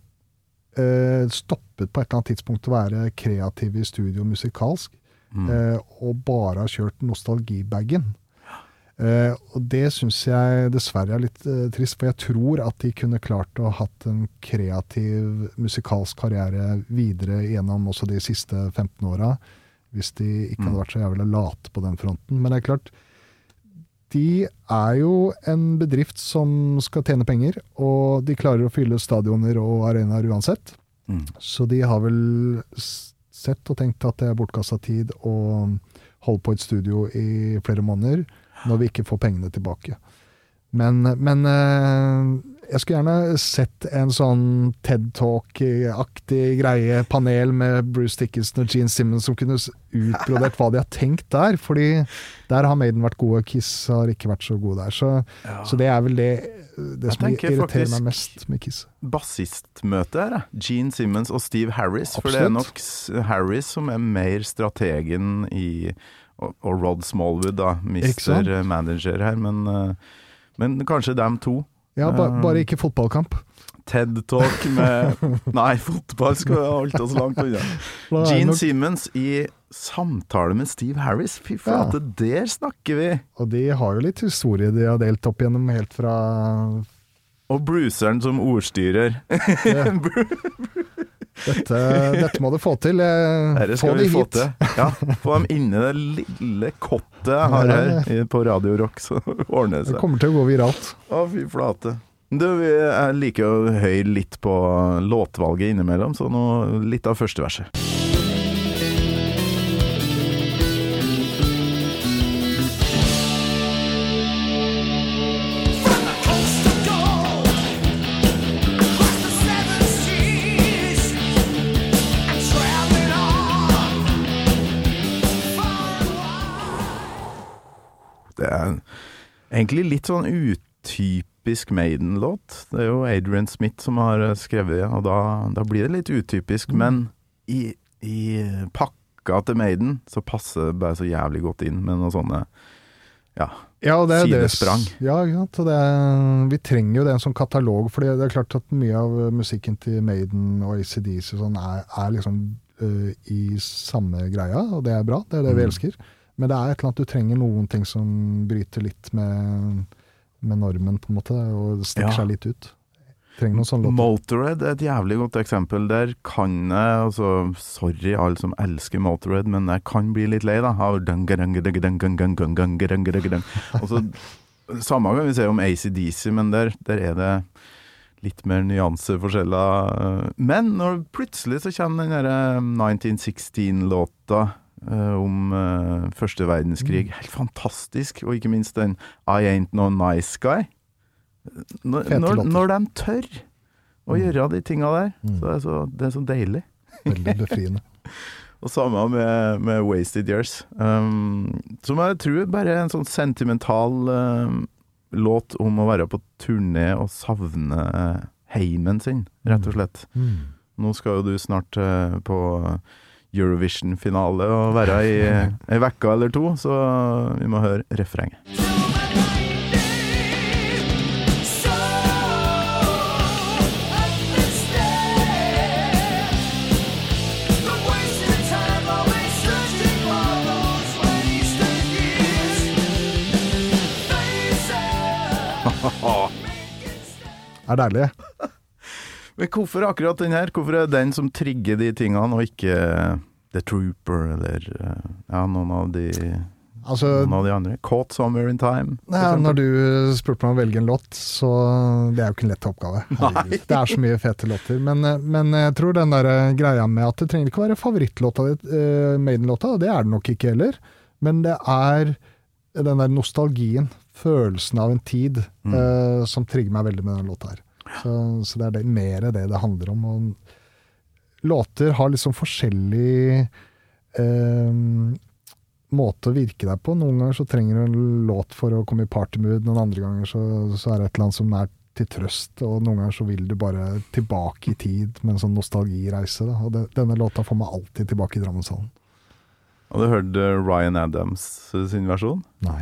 eh, stoppet på et eller annet tidspunkt å være kreative i studio musikalsk, Mm. eh, og bare har kjørt nostalgibagen. Eh, og det syns jeg dessverre er litt uh, trist, for jeg tror at de kunne klart å ha hatt en kreativ musikalsk karriere videre gjennom også de siste 15 åra, hvis de ikke hadde vært så jævlig late på den fronten. Men det er klart, de er jo en bedrift som skal tjene penger, og de klarer å fylle stadioner og arenaer uansett. Mm. Så de har vel sett og tenkt at det er bortkasta tid å holde på et studio i flere måneder når vi ikke får pengene tilbake. Men, men eh, jeg skulle gjerne sett en sånn TED Talk-aktig greie, panel med Bruce Dickinson og Gene Simmons som kunne utbrodert hva de har tenkt der. Fordi der har Maiden vært gode, Kiss har ikke vært så gode der. Så, så det er vel det, det som irriterer meg mest med Kiss. Bassistmøte her. Gene Simmons og Steve Harris. For det er nok Harris som er mer strategen i Og, og Rod Smallwood, da. Mister manager her, men, eh, men kanskje dem to. Ja, ba, Um, bare ikke fotballkamp. TED Talk med Nei, fotball skal vi holde oss langt unna. Gene Simmons i samtale med Steve Harris. Fy Ja. flate, der snakker vi! Og de har jo litt historie de har delt opp gjennom helt fra Og Bruceren som ordstyrer. Dette, dette må du få til. eh, Dette Få skal de vi få hit. til. Ja, få dem inni det lille kottet jeg har her på Radio Rock, så ordner det Det kommer til å gå viralt. Å, fy flate. Du, jeg liker å høre litt på låtvalget innimellom, så nå litt av første verset. Egentlig litt sånn utypisk Maiden-låt. Det er jo Adrian Smith som har eh, skrevet det, og da, da blir det litt utypisk. Men i, i pakka til Maiden så passer det bare så jævlig godt inn med noen sånne ja, Ja, det er det- Sidesprang. Ja, sant. Og det er, vi trenger jo det som katalog, for det er klart at mye av musikken til Maiden og ACDC sånn er, er liksom uh, i samme greia, og det er bra. Det er det vi Mm. Men det er et eller annet du trenger noen ting som bryter litt med, med normen, på en måte, og stikker ja. seg litt ut. Trenger noen sånne låter. Motorhead er et jævlig godt eksempel. Der kan jeg altså, Sorry alle som elsker Motorhead, men jeg kan bli litt lei da, av Også, Samme gang vi ser om ACDC, men der, der er det litt mer nyanseforskjeller. Men når plutselig så kommer den derre eh, 1916-låta om eh, første verdenskrig. Mm. Helt fantastisk. Og ikke minst den I Ain't No Nice Guy. Når, når, når de tør å Mm. gjøre de tinga der, Mm. så er det så, det er så deilig. Veldig befriende. Og samme med, med Wasted Years. Um, som jeg tror bare er en sånn sentimental um, låt om å være på turné og savne uh, heimen sin, rett og slett. Mm. Nå skal jo du snart uh, på Eurovision-finale å være i eh, ei uke eller to, så vi må høre refrenget. Det er deilig. Men hvorfor akkurat den her? Hvorfor er det den som trigger de tingene, og ikke The Trooper eller uh, ja, noen av de Altså, Noen av de andre. Caught Somewhere in Time. Nei, Ja, når du spurte meg om å velge en låt, så det er jo ikke en lett oppgave. Det er så mye fete låter. Men, eh, men jeg tror den der eh, greia med at det trenger ikke være favorittlåta di, uh, Maiden-låta, det er det nok ikke heller. Men det er den der nostalgien, følelsen av en tid, Mm. eh, som trigger meg veldig med den låta her. Så, så det er det, mer det det handler om. Og låter har liksom forskjellig eh, måte å virke deg på. Noen ganger så trenger du en låt for å komme i partymood, noen andre ganger så, så er det et eller annet som er til trøst, og noen ganger så vil du bare tilbake i tid med en sånn nostalgireise. Da. Og det, denne låta får meg alltid tilbake i Drammenshallen. Har du hørt eh, Ryan Adams sin versjon? Nei.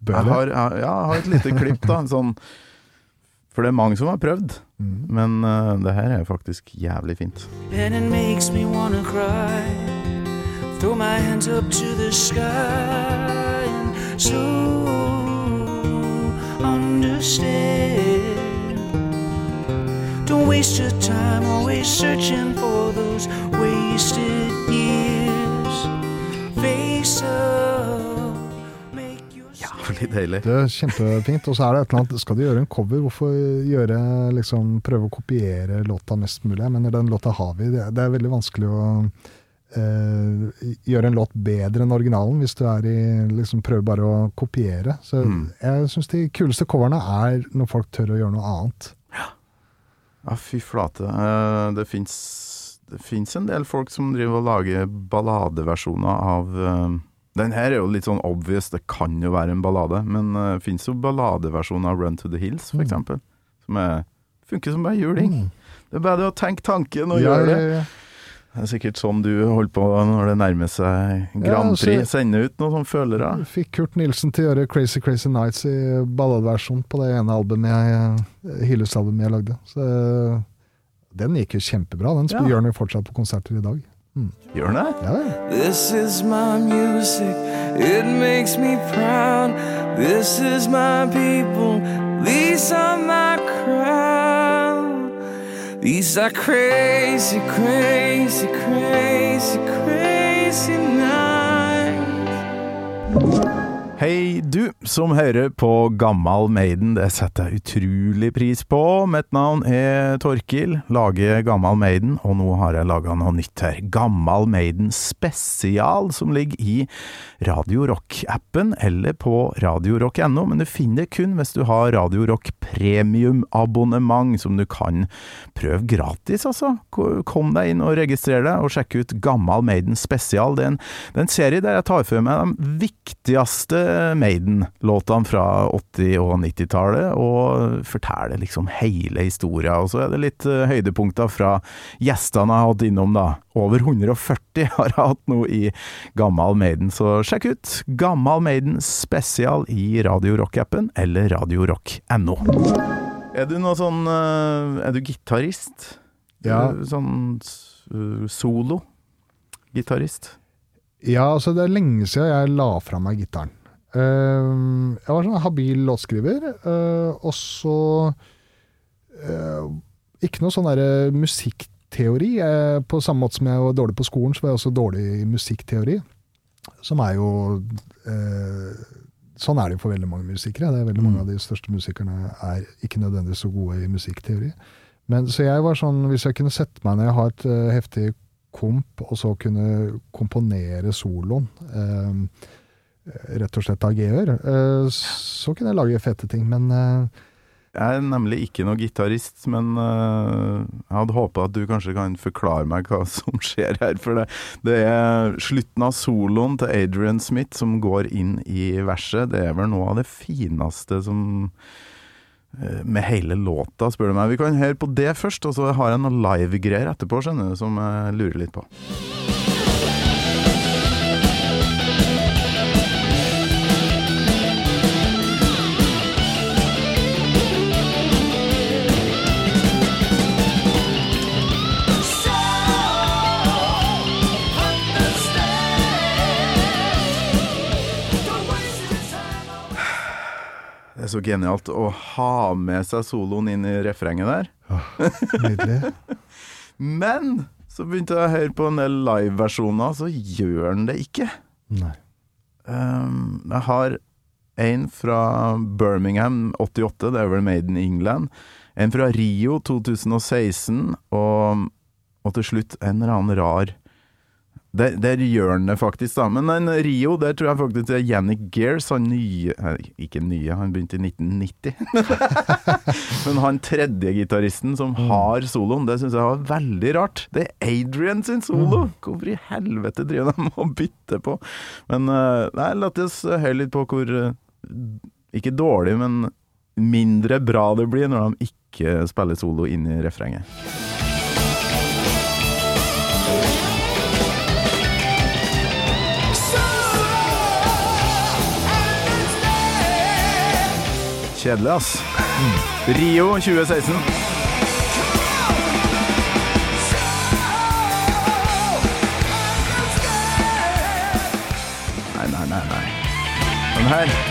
Bør Jeg har, ja, jeg har et lite klipp, da. en Sånn, for det er mange som har prøvd, Mm. men uh, det her er faktisk jævlig fint. and it makes me wanna cry. Throw my hands up to the sky and so understand. Don't waste your time always searching for those wasted years. Face up, your litt deilig. Det er kjempefint. Og så er det et eller annet Skal du gjøre en cover, hvorfor gjøre liksom, prøve å kopiere låta mest mulig? Jeg mener, den låta har vi. Det er, veldig vanskelig å eh, gjøre en låt bedre enn originalen, hvis du er i liksom prøver bare å kopiere. Så Mm. jeg syns de kuleste coverne er når folk tør å gjøre noe annet. Ja, fy flate. Eh, Det fins det finnes en del folk som driver og lager balladeversjoner av eh, Den her er jo litt sånn obvious, det kan jo være en ballade, men det det fins jo balladeversjoner av Run to the Hills, for Mm. Som er, funker som bare juling. Det er bare det å tenke tanken og Ja, gjøre det. ja, ja. Det er sikkert sånn du holder på når det nærmer seg Grand altså- Prix. Sende ut noen sånne følere. Fikk Kurt Nilsen til å gjøre Crazy Crazy Nights i balladeversjon på det ene albumet jeg, hyllesalbumet jeg lagde. Så eh, den gikk jo kjempebra. Den Ja. gjør jo fortsatt på konserter i dag. Gjør den det? Ja, ja. This is my music, it makes me proud. This is my people, these are my crowd. These are crazy, crazy, crazy, crazy nights. Hei, du som hører på Gammal Maiden, det setter jeg utrolig pris på. Mitt navn er Torkil, lager Gammal Maiden, og nå har jeg laga noe nytt her. Gammal Maiden spesial, som ligger i Radio Rock-appen eller på radiorock.no, men du finner det kun hvis du har Radio Rock premium-abonnement, som du kan prøve gratis, altså. Kom deg inn og registrer deg, og sjekk ut Gammal Maiden spesial. Det er en, det er en serie der jeg tar for meg de viktigste Maiden-låtene fra 80- og 90-tallet, og forteller liksom hele historia. Og så er det litt eh, høydepunkter fra gjestene jeg har hatt innom, da. Over 140 har jeg hatt nå i Gammal Maiden, så sjekk ut Gammal Maiden spesial i Radio Rock-appen eller radiorock.no. Er du noe sånn eh, Er du gitarist? Ja. Sånn uh, solo-gitarist? Ja, altså det er lenge siden jeg la fra meg gitaren. Ehm, jeg var sånn habil låtskriver, uh, og så uh, Ikke noe sånn derre musikkteori. Eh, på samme måte som jeg var dårlig på skolen, så var jeg også dårlig i musikkteori. Som er jo Sånn er det jo for veldig mange musikere. Det er veldig Mange av de største musikerne er ikke nødvendigvis så gode i musikkteori. Men, så jeg var sånn, hvis jeg kunne sette meg ned og ha et heftig komp, og så kunne komponere soloen, eh, rett og slett av G-er, eh, så kunne jeg lage fete ting. Men eh, Jeg er nemlig ikke noe gitarist, men øh, jeg hadde håpa at du kanskje kan forklare meg hva som skjer her. For det, det er slutten av soloen til Adrian Smith som går inn i verset. Det er vel noe av det fineste som med hele låta, spør du meg. Vi kan høre på det først, og så har jeg noe live-greier etterpå, skjønner du, som jeg lurer litt på. Det er så genialt å ha med seg soloen inn i refrenget der. nydelig. Men så begynte jeg å høre på en del liveversjoner, så gjør den det ikke. Nei. Um, jeg har en fra Birmingham 88, det er vel Made in England. En fra Rio 2016, og, og til slutt en eller annen rar der, der gjør han det faktisk, da. Men den Rio, der tror jeg faktisk det er Yannick Gears, han nye Ikke nye, han begynte i 1990. Men han tredje gitaristen som har soloen, det syns jeg var veldig rart. Det er Adrian sin solo! Hvorfor i helvete driver de og bytter på? Men eh, nei, la oss høre litt på hvor eh, Ikke dårlig, men mindre bra det blir når de ikke spiller solo inn i refrenget. Kjedelig, ass. Rio 2016. Nei, nei, nei. Den her.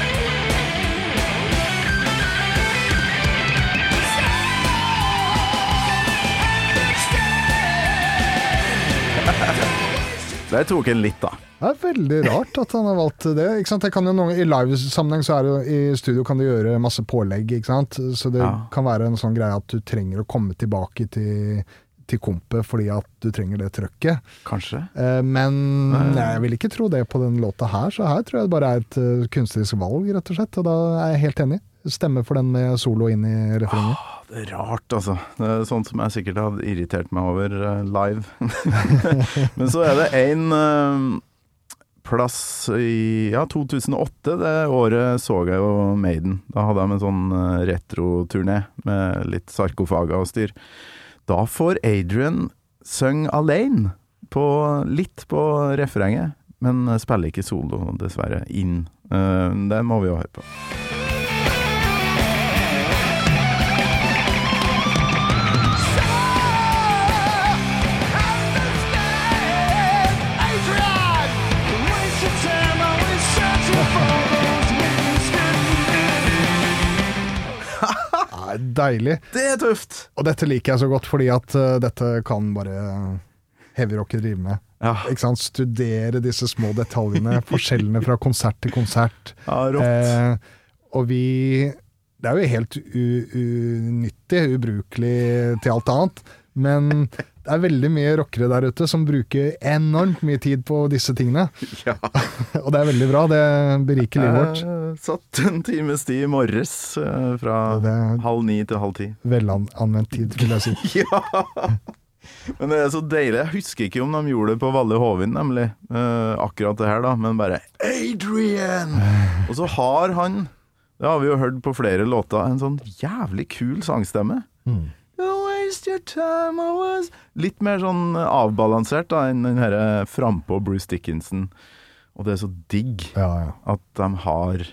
Der tok en litt, da. Det er veldig rart at han har valgt det. Jo noen, I livesammenheng så er det i studio kan du gjøre masse pålegg. Så det Ja. kan være en sånn greie at du trenger å komme tilbake til, til kompet fordi at du trenger det trøkket. Kanskje. Eh, men Nei. jeg vil ikke tro det på den låta her, så her tror jeg det bare er et uh, kunstnerisk valg, rett og slett. Og da er jeg helt enig. Stemme for den med solo inn i refrenget. Rart, altså. Det er sånt som jeg sikkert hadde irritert meg over eh, live. Men så er det én plass i ja, 2008. Det året så jeg jo Maiden. Da hadde de en sånn uh, retroturné med litt sarkofager og styr. Da får Adrian synge alene, på, litt på refrenget, men eh, spiller ikke solo, dessverre, inn. Eh, det må vi jo høre på. Ja, deilig. Det er tøft! Og dette liker jeg så godt, fordi at uh, dette kan bare heavyrocker drive med. Ja, Ikke sant? Studere disse små detaljene, forskjellene fra konsert til konsert. ja rått. Eh, og vi Det er jo helt unyttig, ubrukelig til alt annet, men det er veldig mye rockere der ute som bruker enormt mye tid på disse tingene. Ja. Og det er veldig bra, det beriker livet vårt. Jeg satt en times tid i morges, eh, fra halv ni til halv ti. velanvendt tid, vil jeg si. Ja! Men det er så deilig. Jeg husker ikke om de gjorde det på Valle Hovin, nemlig. Eh, akkurat det her, da. Men bare Adrian! Og så har han, det har vi jo hørt på flere låter, en sånn jævlig kul sangstemme. Mm. Waste your time, I was Litt mer sånn avbalansert da enn den herre frampå Bruce Dickinson. Og det er så digg Ja, ja. at de har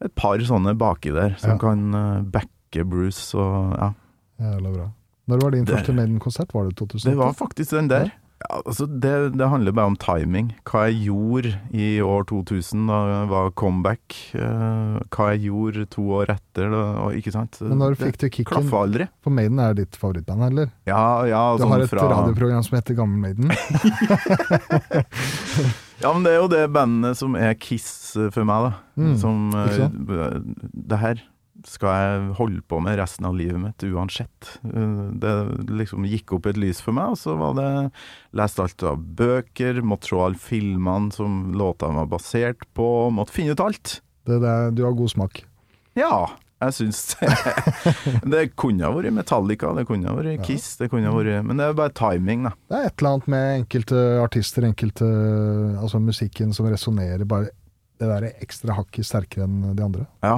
et par sånne baki der som Ja. kan eh, backe Bruce og ja. Jævla bra. Når var din Det- første Maiden-konsert? Var det 2008? Det var faktisk den der. Ja, altså det, det handler bare om timing. Hva jeg gjorde i år 2000 da var comeback. eh, hva jeg gjorde to år etter. Da, ikke sant? Men når du fikk du kicken? aldri. For Maiden er ditt favorittband, eller? Ja, ja, Du sånn har et fra radioprogram som heter Gammel Maiden. Ja, men det er jo det bandet som er Kiss for meg, da. Mm, som eh, Det her skal jeg holde på med resten av livet mitt uansett. Eh, Det liksom gikk opp et lys for meg, og så var det Lest alt av bøker, måtte se alle filmene som låtene var basert på, måtte finne ut alt. Det der, du har god smak. Ja, jeg syns det. det kunne ha vært Metallica, det kunne ha vært Kiss, det kunne ha vært Men det er bare timing, da. Det er et eller annet med enkelte artister, enkelte Altså musikken som resonnerer bare det der ekstra hakket sterkere enn de andre. Ja.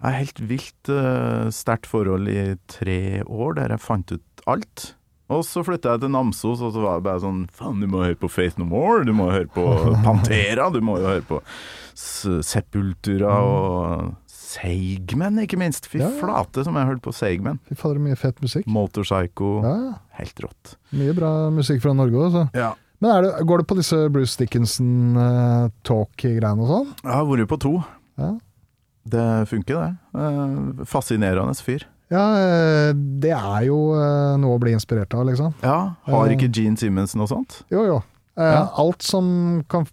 Jeg har helt vilt uh, sterkt forhold i tre år, der jeg fant ut alt. Og så flytta jeg til Namsos, og så var det bare sånn Faen, du må høre på Faith No More, du må høre på Pantera, du må jo høre på Sepultura og Seigmen, ikke minst. Fy Ja, flate som jeg hørte på Seigmen. Fy fader, mye fett musikk. Motorpsycho. Ja, Helt rått. mye bra musikk fra Norge òg, så. Ja. Men det, går det på disse Bruce Dickinson-talk-greiene og sånn? Jeg har vært på to. Ja. Det funker, det. Eh, fascinerende fyr. ja, eh, det er jo eh, noe å bli inspirert av, liksom. Ja, Har ikke Gene Simmons noe sånt? Jo, jo. Ja. Alt som kan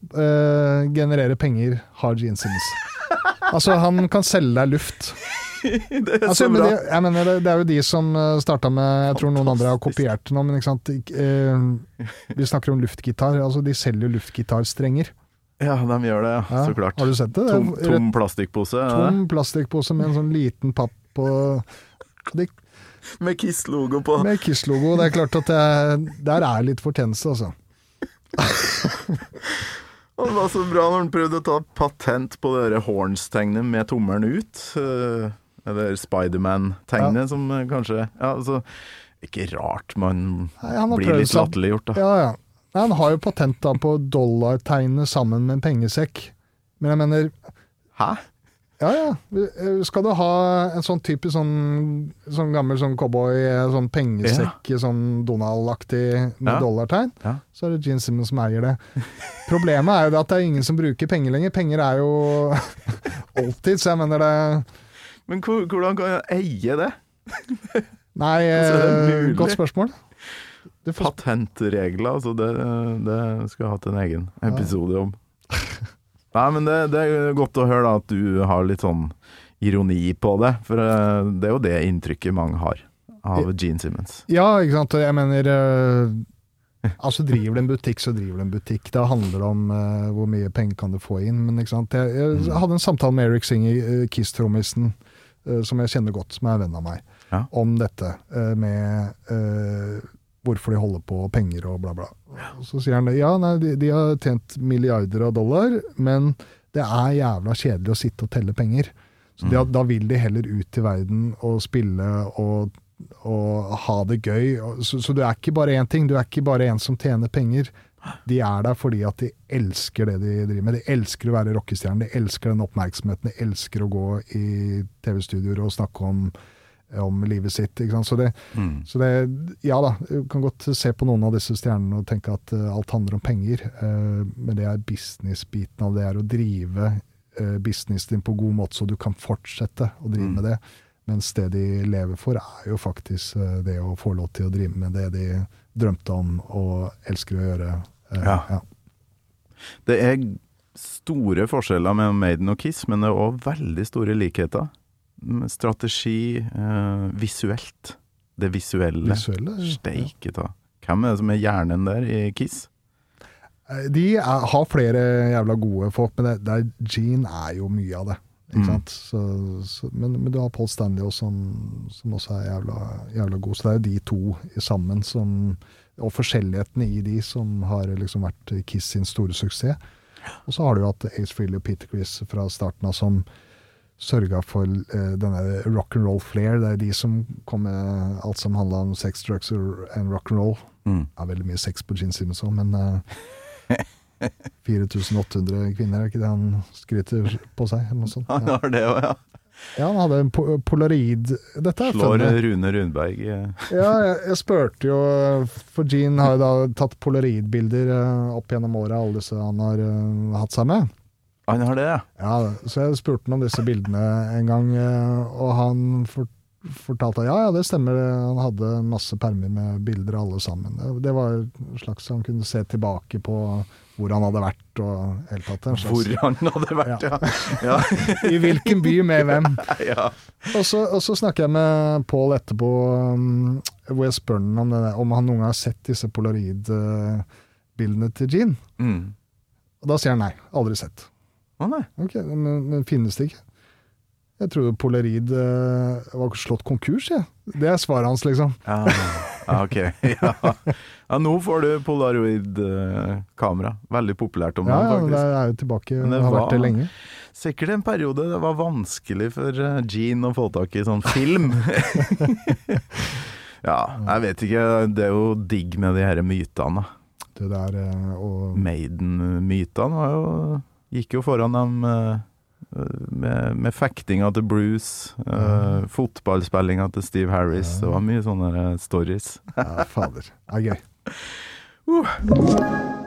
generere penger, har Gene Simmons. altså, han kan selge deg luft. det er Altså, så bra. det, mener, det, er jo de som starta med Jeg tror noen andre har kopiert det nå, men ikke sant. Vi snakker om luftgitar. Altså, de selger luftgitarstrenger. Ja, de gjør det, ja. Ja, Så klart. Har du sett det? Tom, tom plastikkpose. tom plastikkpose med en sånn liten papp på de, Med Kiss-logo på. Med Kiss-logo. Det er klart at det er, der er litt fortjeneste, altså. Det var så bra når han prøvde å ta patent på det der Horns-tegnet med tommelen ut. eh, Eller Spiderman-tegnet, som eh, kanskje Ja, altså Ikke rart man Nei, blir litt latterliggjort, da. Ja, ja. Nei, han har jo patent da på dollartegnet sammen med en pengesekk. Men jeg mener, Hæ? ja ja. eh, Skal du ha en sånn typisk sånn, sånn gammel sånn cowboy, eh, sånn pengesekk, sånn Donald-aktig med Ja. dollartegn, Ja. så er det Gene Simmons som eier det. Problemet er jo det at det er ingen som bruker penger lenger. Penger er jo alltid, så jeg mener det Men hvordan kan jeg eie det? Nei, Altså, det eh, godt spørsmål. Patentregler, altså. Det, det skal jeg hatt en egen episode om. Nei, men det, det er godt å høre da at du har litt sånn ironi på det, for eh, det er jo det inntrykket mange har. av Gene Simmons. Ja, ikke sant. Jeg mener eh, Altså Driver du en butikk, så driver du en butikk. Da handler det om uh, hvor mye penger kan du få inn. Men ikke sant. Jeg, jeg hadde en samtale med Eric Singer, uh, Kiss-trommisen, uh, som jeg kjenner godt, som er venn av meg, Ja. om dette med hvorfor de holder på, penger og bla, bla. Og Så sier han ja, nei, de, de har tjent milliarder av dollar, men det er jævla kjedelig å sitte og telle penger. Så da, da vil de heller ut i verden og spille og, og ha det gøy. Så, så du er ikke bare én ting, du er ikke bare en som tjener penger. De er der fordi at de elsker det de driver med. De elsker å være rockestjerner, de elsker den oppmerksomheten, de elsker å gå i TV-studioer og snakke om, om livet sitt. Så, det, så det Ja da, du kan godt se på noen av disse stjernene og tenke at uh, alt handler om penger, uh, men det er business-biten av det er å drive uh, businessen din på god måte, så du kan fortsette å drive med det. Mens det de lever for, er jo faktisk det å få lov til å drive med det de drømte om og elsker å gjøre. Ja. ja. Det er store forskjeller mellom Maiden og Kiss, men det er òg veldig store likheter. Med Strategi, eh, visuelt. Det visuelle. Visuelle, ja. Steike ta. Hvem er det som er hjernen der i Kiss? Eh, De er, har flere jævla gode folk, men det, det er, Gene er jo mye av det. Mm. sant? Så, så, men, men du har Paul Stanley også, som, som også er jævla, jævla god. Så det er jo de to sammen som Og forskjellighetene i de som har liksom vært Kiss sin store suksess. Og så har du jo hatt Ace Frehley og Peter Chris fra starten av som sørga for uh, denne rock and roll flair. Det er de som kom med alt som handla om sex, drugs and rock and roll. Mm. Det er veldig mye sex på Gene Simmons òg, men uh, 4800 kvinner, er ikke det han skryter på seg? Eller noe sånt? Han har det òg, ja. ja, han hadde en po polaroid Dette Slår funnet. Rune Rundberg eh, Ja, jeg, jeg spurte jo For Gene har jo da tatt polaroidbilder eh, opp gjennom åra, alle disse han har uh, hatt seg med. Han har det, ja. Ja, så jeg spurte han om disse bildene en gang, eh, og han for, fortalte at ja, ja, det stemmer. Han hadde masse permer med bilder alle sammen. Det- var en slags Han kunne se tilbake på hvor han hadde vært og helt tatt. En slags, Hvor han hadde vært, ja. ja. I hvilken by med hvem. ja. Og så, og så snakker jeg med Pål etterpå, um, hvor jeg spør han om, der, om han noen gang har sett disse polaroidbildene til Jean. Mm. Og da sier han nei, aldri sett. Å nei. Ok, men, men finnes det ikke? Jeg trodde Polaroid uh, var slått konkurs, jeg. Det er svaret hans, liksom. Ja, ja ok. Ja. ja, nå får du polaroid-kamera. Veldig populært om Ja, dagen, ja, faktisk. det er jo tilbake. Men det har vært det lenge. Sikkert en periode det var vanskelig for eh, Gene å få tak i sånn film. ja, jeg vet ikke. Det er jo digg med de her mytene. Det der eh, og Maiden-mytene var jo Gikk jo foran dem eh, med, med fektinga til Bruce, uh, fotballspillinga til Steve Harris. Det var mye sånne eh, stories. Ja, fader. Det er gøy.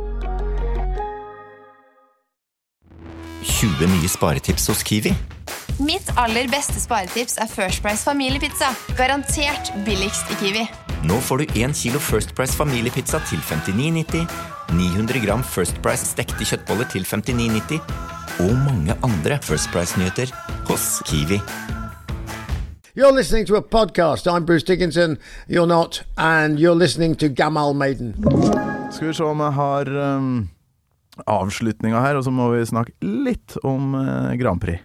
20 nye sparetips hos Kiwi. Mitt aller beste sparetips er First Price familiepizza. Garantert billigst i Kiwi. Nå får du 1 kilo First Price familiepizza til 59,90, 900 gram First Price stekte kjøttboller til 59,90 og mange andre First Price-nyheter hos Kiwi. You're listening to a podcast. I'm Bruce Dickinson. You're not. And you're listening to Gamal Maiden. Skal vi se om jeg har um, avslutninga her, og så må vi snakke litt om eh, Grand Prix.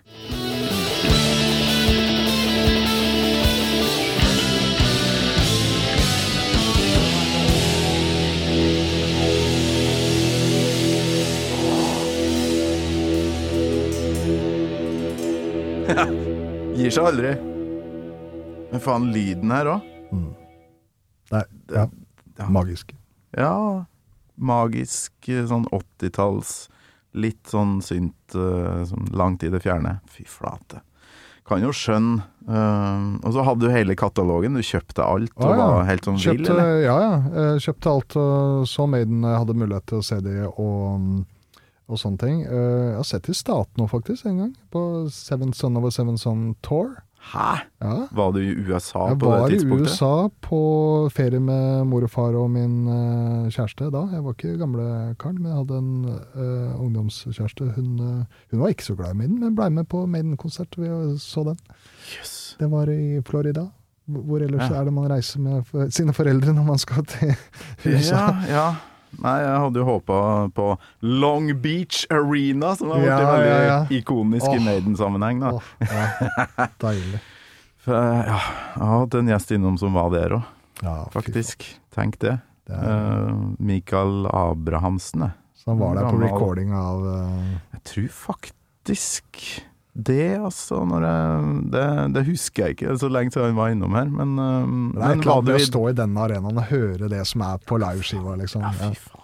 Gir seg aldri. Men faen, lyden her òg. Det er, ja, magisk. Ja, magisk eh, sånn 80-talls, litt sånn synt sånn langt i det fjerne. Fy flate. kan jo skjønne Uh, Og så hadde du hele katalogen, du kjøpte alt og Å, ja. var helt sånn vill, eller? ja, ja. Kjøpte alt og så Maiden jeg hadde mulighet til å se de og, og sånne ting. Jeg har sett i Staten nå, faktisk, en gang. På Seven Son of a Seven Son Tour. Hæ? Ja. Var du i USA Jeg på var i? USA på ferie med mor og far og min uh, kjæreste da. Jeg var ikke gamle karen, men jeg hadde en uh, ungdomskjæreste. Hun, uh, hun var ikke så glad i Maiden, men ble med på Maiden-konsert. Vi så den. Det var i Florida. Hvor ellers Ja. er det man reiser med for, sine foreldre når man skal til USA? Ja, ja. Nei, jeg hadde jo håpa på Long Beach Arena, som har blitt Ja, veldig ja, ja. ikonisk i Maiden-sammenheng. da. Oh, ja, deilig. For, ja, jeg har hatt en gjest innom som var der òg, faktisk. Tenk det. Det er- Eh, Mikael Abrahamsen, det. Så han var der på recording av uh... Jeg tror faktisk det, altså. Når jeg, det, det husker jeg ikke, så lenge siden han var innom her. Men, men Det er du å stå i denne arenaen og høre det som er på liveskiva, liksom. Ja. fy faen.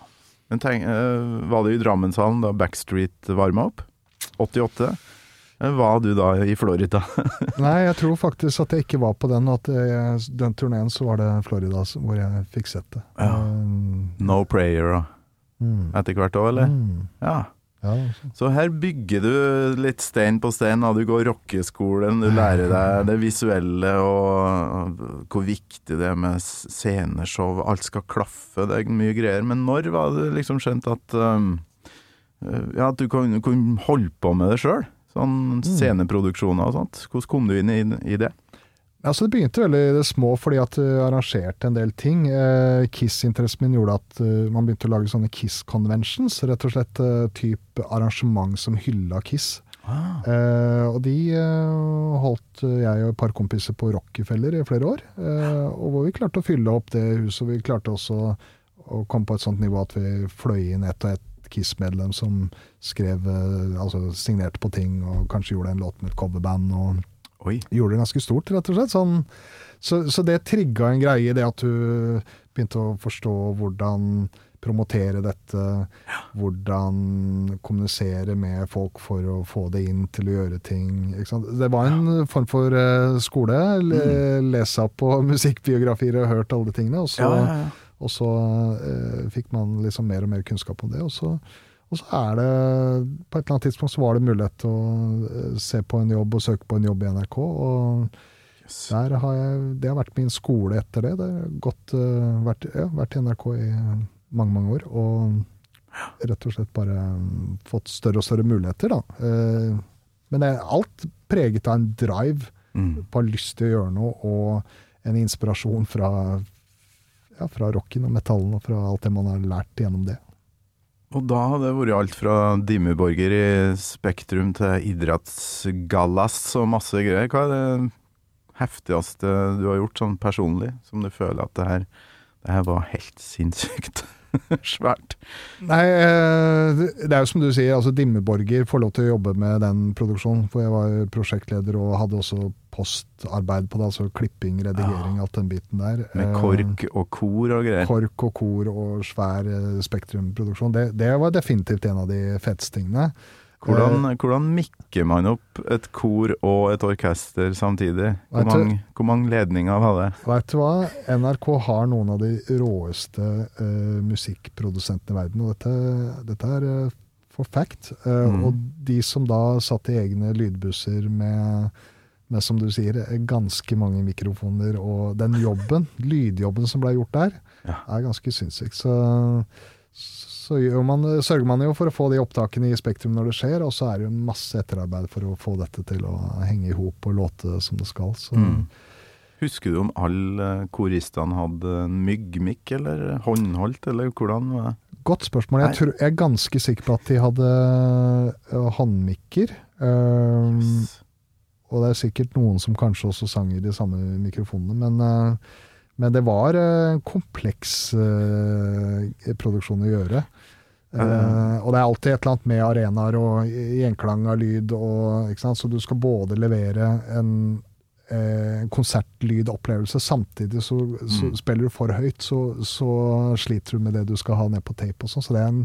Men tenk, eh, var det i Drammenshallen da Backstreet varma opp? 88? Eh, Var du da i Florida? Nei, jeg tror faktisk at jeg ikke var på den, at jeg, den turneen så var det Florida hvor jeg fikk sett det. Ja. Um, no prayer og mm, etter hvert òg, eller? mm, Ja. Ja, Så her bygger du litt stein på stein. Du går rockeskolen, du lærer deg det visuelle og hvor viktig det er med sceneshow. Alt skal klaffe, det er mye greier. Men når var det liksom skjønt at um, ja, at du kunne, kunne holde på med det sjøl? Sånn sceneproduksjoner og sånt. Hvordan kom du inn i, i det? Altså Det begynte veldig det små fordi at jeg arrangerte en del ting. Eh, Kiss-interessen min gjorde at eh, man begynte å lage sånne Kiss-conventions. Rett og slett eh, type arrangement som hylla Kiss. Eh, og de eh, holdt jeg og et par kompiser på Rockefeller i flere år. Eh, og hvor vi klarte å fylle opp det huset. Og vi klarte også å komme på et sånt nivå at vi fløy inn ett og ett Kiss-medlem som skrev, eh, altså signerte på ting og kanskje gjorde en låt med et coverband. og Oi. gjorde det ganske stort, rett og slett. Sånn, så, så det trigga en greie, det at du begynte å forstå hvordan promotere dette, hvordan kommunisere med folk for å få det inn til å gjøre ting. Det var en form for eh, skole. Le, Lese opp på musikkbiografier og hørt alle de tingene. Og så, Ja, ja, ja. og så eh, fikk man liksom mer og mer kunnskap om det. Og så, og så er det På et eller annet tidspunkt så var det mulighet til å eh, se på en jobb og søke på en jobb i NRK. Og der har jeg, det har vært min skole etter det. Det har gått, eh, vært, ja, vært i NRK i mange, mange år. Og rett og slett bare mm, fått større og større muligheter, da. Eh, Men det er alt preget av en drive Mm. på lyst til å gjøre noe, og en inspirasjon fra, ja, fra rocken og metallen og fra alt det man har lært gjennom det. Og da har det vært alt fra Dimmeborger i Spektrum til idrettsgallas og masse greier. Hva er det heftigste du har gjort sånn personlig, som du føler at det her, det her var helt sinnssykt svært? Nei, eh, det er jo som du sier, altså Dimmeborger får lov til å jobbe med den produksjonen. For jeg var prosjektleder og hadde også postarbeid på det, altså klipping, redigering, alt den biten der. Med Eh, kork og kor og greier. Kork og kor og svær eh, spektrumproduksjon. Det, det var definitivt en av de feteste tingene. Hvordan, Eh, hvordan mikker man opp et kor og et orkester samtidig? Hvor mange, hvor mange ledninger var det? Vet du hva? NRK har noen av de råeste uh, musikkprodusentene i verden, og dette, dette er uh, for fact. Uh, Mm. Og de som da satt i egne lydbusser med, med, som du sier, ganske mange mikrofoner, og den jobben, lydjobben som ble gjort der, Ja. er ganske sinnssyk. Så, så gjør man, sørger man jo for å få de opptakene i Spektrum når det skjer, og så er det jo masse etterarbeid for å få dette til å henge i hop og låte som det skal. Så. Mm. Husker du om alle koristene hadde myggmikk, eller håndholdt, eller hvordan var det? Godt spørsmål. Jeg, tror, jeg er ganske sikker på at de hadde øh, håndmikker. Um, og det er sikkert noen som kanskje også sang i de samme mikrofonene. Men, øh, men det var en kompleks øh, produksjon å gjøre. Eh, og det er alltid et eller annet med arenaer og gjenklang av lyd. Og? Så du skal både levere en eh, konsertlydopplevelse, samtidig så, så Mm. spiller du for høyt, så, så sliter du med det du skal ha ned på tape og sånn. Så det en,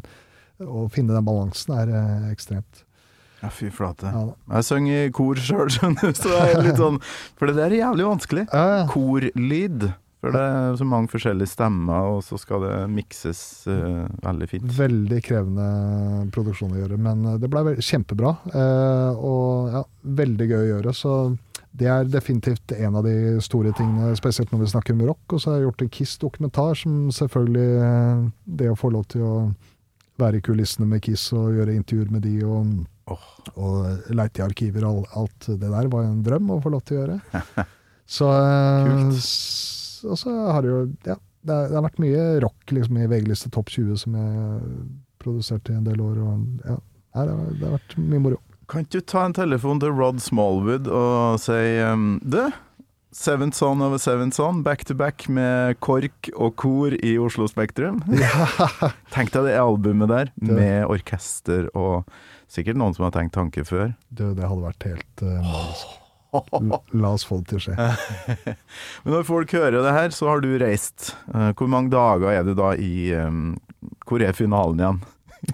å finne den balansen er eh, ekstremt. Ja, fy flate. Ja. Jeg synger i kor sjøl, skjønner du, så det er litt sånn For det der er jævlig vanskelig. Korlyd. For det er så mange forskjellige stemmer, og så skal det mikses uh, veldig fint. Veldig krevende produksjon å gjøre, men det ble kjempebra. Uh, og ja, veldig gøy å gjøre. Så det er definitivt en av de store tingene, spesielt når vi snakker om rock. Og så har jeg gjort en Kiss-dokumentar, som selvfølgelig eh, Det å få lov til å være i kulissene med Kiss og gjøre intervjuer med de og, og leite i arkiver og alt det der, var en drøm å få lov til å gjøre. Så, eh, Kult. Og så har det jo Ja, det, er, det har vært mye rock liksom, i VG-liste topp 20 som jeg produserte i en del år. Og, ja, det, har, det har vært mye moro. Kan ikke du ta en telefon til Rod Smallwood og si um, Du, Seventh Son of a Seventh Son, back to back med KORK og kor i Oslo Spektrum. Tenk deg det albumet der, med orkester og sikkert noen som har tenkt tanke før. Det, det hadde vært helt uh. La- oss få det til å skje. Men når folk hører det her, så har du reist. Eh, Hvor mange dager er du da i Hvor er finalen igjen?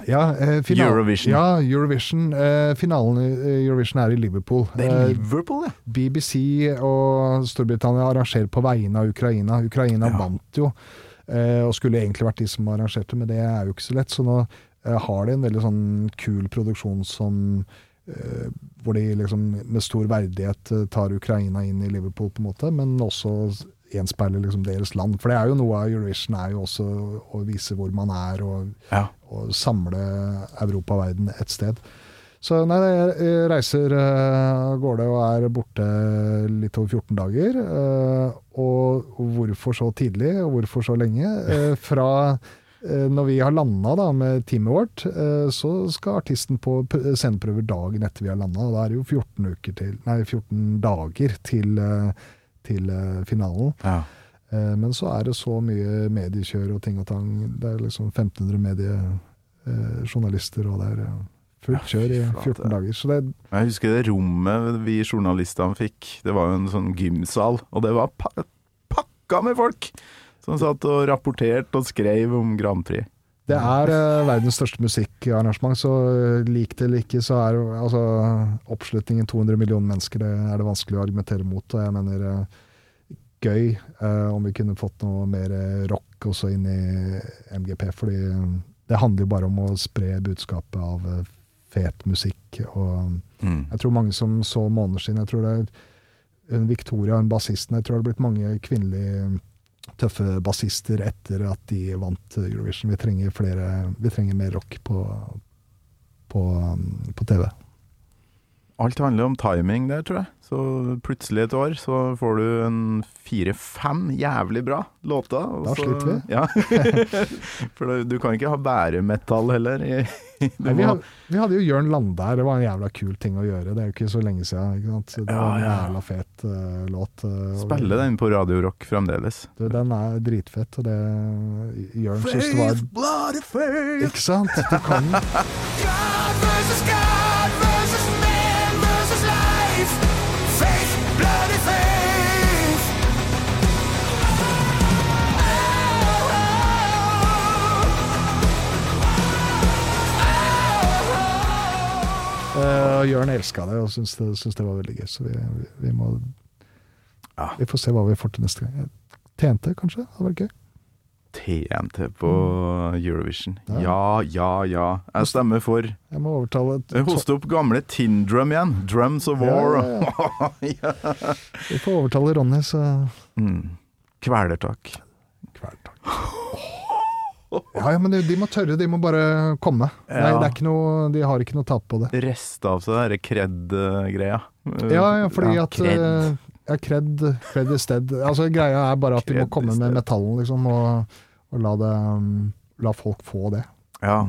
Ja, eh, final- Eurovision. Ja, Eurovision. Eh, finalen i eh, Eurovision er i Liverpool. Det er Eh, Liverpool, ja. BBC og Storbritannia arrangerer på vegne av Ukraina. Ukraina Ja. vant jo, eh, og skulle egentlig vært de som arrangerte, men det er jo ikke så lett. Så nå har de en veldig sånn kul produksjon som hvor de liksom med stor verdighet eh, tar Ukraina inn i Liverpool, på en måte, men også gjenspeiler liksom deres land. For det er jo noe av Eurovision er jo også å vise hvor man er, og, Ja. og samle Europa og verden et sted. Så nei, jeg reiser eh, av gårde og er borte litt over 14 dager. eh, og hvorfor så tidlig, og hvorfor så lenge? Eh, fra eh, når vi har landa da, med teamet vårt, eh, så skal artisten på sendeprøver dagen etter vi har landa. Da er det jo 14, uker til, nei, 14 dager til, eh, til eh, finalen. ja. Eh, Men så er det så mye mediekjør og ting og tang. Det er liksom 1500 mediejournalister, og det er eh, fullt kjør i 14 dager. Så det, Jeg husker det rommet vi journalistene fikk. Det var jo en sånn gymsal, og det var pa pakka med folk som satt og rapporterte og skrev om Grand Prix. det er uh, verdens største musikkarrangement, så eh, lik det eller ikke, så er altså, oppslutningen 200 millioner mennesker, det er det vanskelig å argumentere mot. Og jeg mener uh, gøy om vi kunne fått noe mer rock også inn i MGP, fordi det handler jo bare om å spre budskapet av fet musikk. og Mm. Jeg tror mange som så måneder siden Jeg tror det er en Victoria, en bassisten Jeg tror det har blitt mange kvinnelige tøffe bassister etter at de vant Eurovision. Vi trenger flere Vi trenger mer rock på, på, på TV. Alt handler om timing der, tror jeg. Så plutselig et år så får du en fire-fem jævlig bra låter. Da så- sliter vi. Ja. For du kan ikke ha bæremetall heller. Nei, vi, hadde, vi hadde jo Jørn Lande her, det var en jævla kul ting å gjøre. Det er jo ikke så lenge siden. Ikke sant? Det var en jævla fet uh, låt. eh, spille den på Radio Rock fremdeles. Du, den er dritfett, og det Jørn syns det var! Ikke sant? Du kan den. Eh, Jørn elska det og syntes det, syntes det var veldig gøy, så vi, vi, vi må Ja. Vi får se hva vi får til neste gang. TNT, kanskje? Det hadde vært gøy. TNT på Eurovision. Ja. Ja, ja, ja. Jeg stemmer for. Jeg må overtale Hoste opp gamle Tindrum igjen. Drums of War. ja, Ja, Vi får overtale Ronny, så Mm. Kvelertak. Kvelertak. Ja, ja, men de, må tørre, de må bare komme. Nei, Ja. det ikke noe, de har ikke noe tap på det. Reste av seg den kred-greia. Ja, ja, fordi at Kred. eh, Ja, kred, kred i sted. Altså, greia er bare at de må komme med metallen, liksom, og, og la, det, la folk få det. Ja.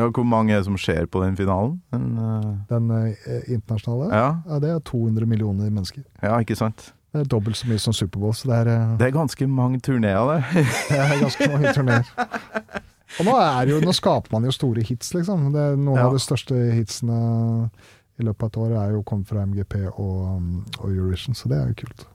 ja. Hvor mange er det som ser på den finalen? Den, uh... Den uh, internasjonale, ja. ja, det er 200 millioner mennesker. ja, ikke sant? Det er dobbelt så mye som Superbowl, så det er, eh, Det er ganske mange turneer, det. det er ganske mange turneer. Og nå, jo, nå skaper man jo store hits, liksom. Det noen Ja. av de største hitsene i løpet av et år er jo kommet fra MGP og, og Eurovision, så det er jo kult.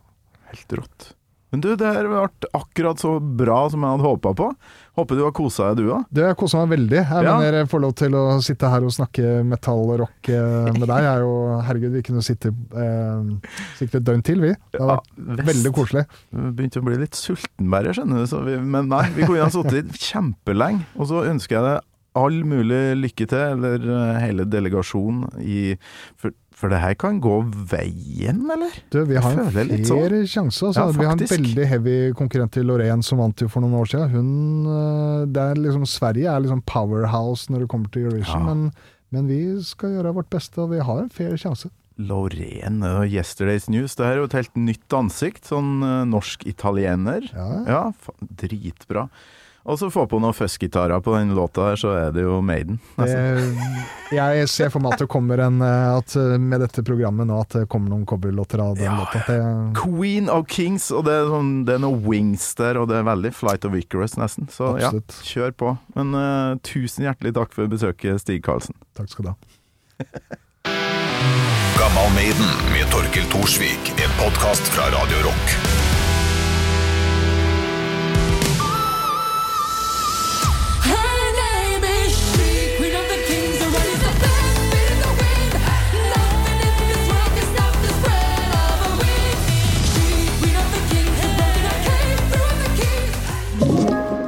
Helt rått. Men du, det har vært akkurat så bra som jeg hadde håpa på. Håper du har kosa deg, du òg. Det kosa meg veldig. Jeg Ja. mener, jeg får lov til å sitte her og snakke metall og rock eh, med deg. Jeg jo, herregud, vi kunne sitte eh, sikkert et døgn til, vi. Det har vært veldig koselig. Begynte å bli litt sulten bare, skjønner du. Så vi, men nei, vi kunne ha sittet kjempelenge. Og så ønsker jeg deg all mulig lykke til, eller eh, hele delegasjonen i for, for det her kan gå veien, eller? Du, vi har en litt sånn. flere sjanser. Altså. Ja, vi har en veldig heavy konkurrent til Lorraine som vant jo for noen år siden. Hun, eh, er liksom, Sverige er liksom powerhouse når det kommer til Eurovision, Ja. men, men vi skal gjøre vårt beste, og vi har en fair sjanse. Lorraine og Yesterday's News. Det her er jo et helt nytt ansikt. Sånn eh, norsk-italiener. Ja. Ja, dritbra. Og så få på noen fuzzgitarer på den låta her, så er det jo Maiden. Eh, jeg ser for meg at det kommer en eh, at eh, med dette programmet nå at det kommer noen coverlåter av den Ja, låta. Det, Queen of Kings, og det er, sånn, det er noe wings der, og det er veldig Flight of Icarus, nesten. Så Absolutt. ja, kjør på. Men uh, tusen hjertelig takk for besøket, Stig Karlsen. takk skal du ha. Gammal Maiden med Torkel Thorsvik. En podkast fra Radio Rock.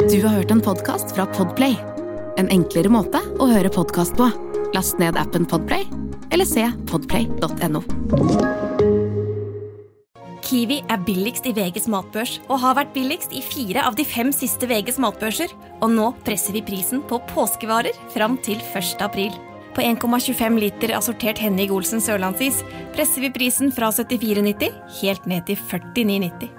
Du har hørt en podkast fra Podplay. En enklere måte å høre podkast på. Last ned appen Podplay, eller se podplay.no. Kiwi er billigst i VGs matbørs og har vært billigst i fire av de fem siste VGs matbørser. Og nå presser vi prisen på påskevarer fram til 1. april. På 1,25 liter assortert Henning Olsen sørlandsis presser vi prisen fra 74,90 helt ned til 49,90.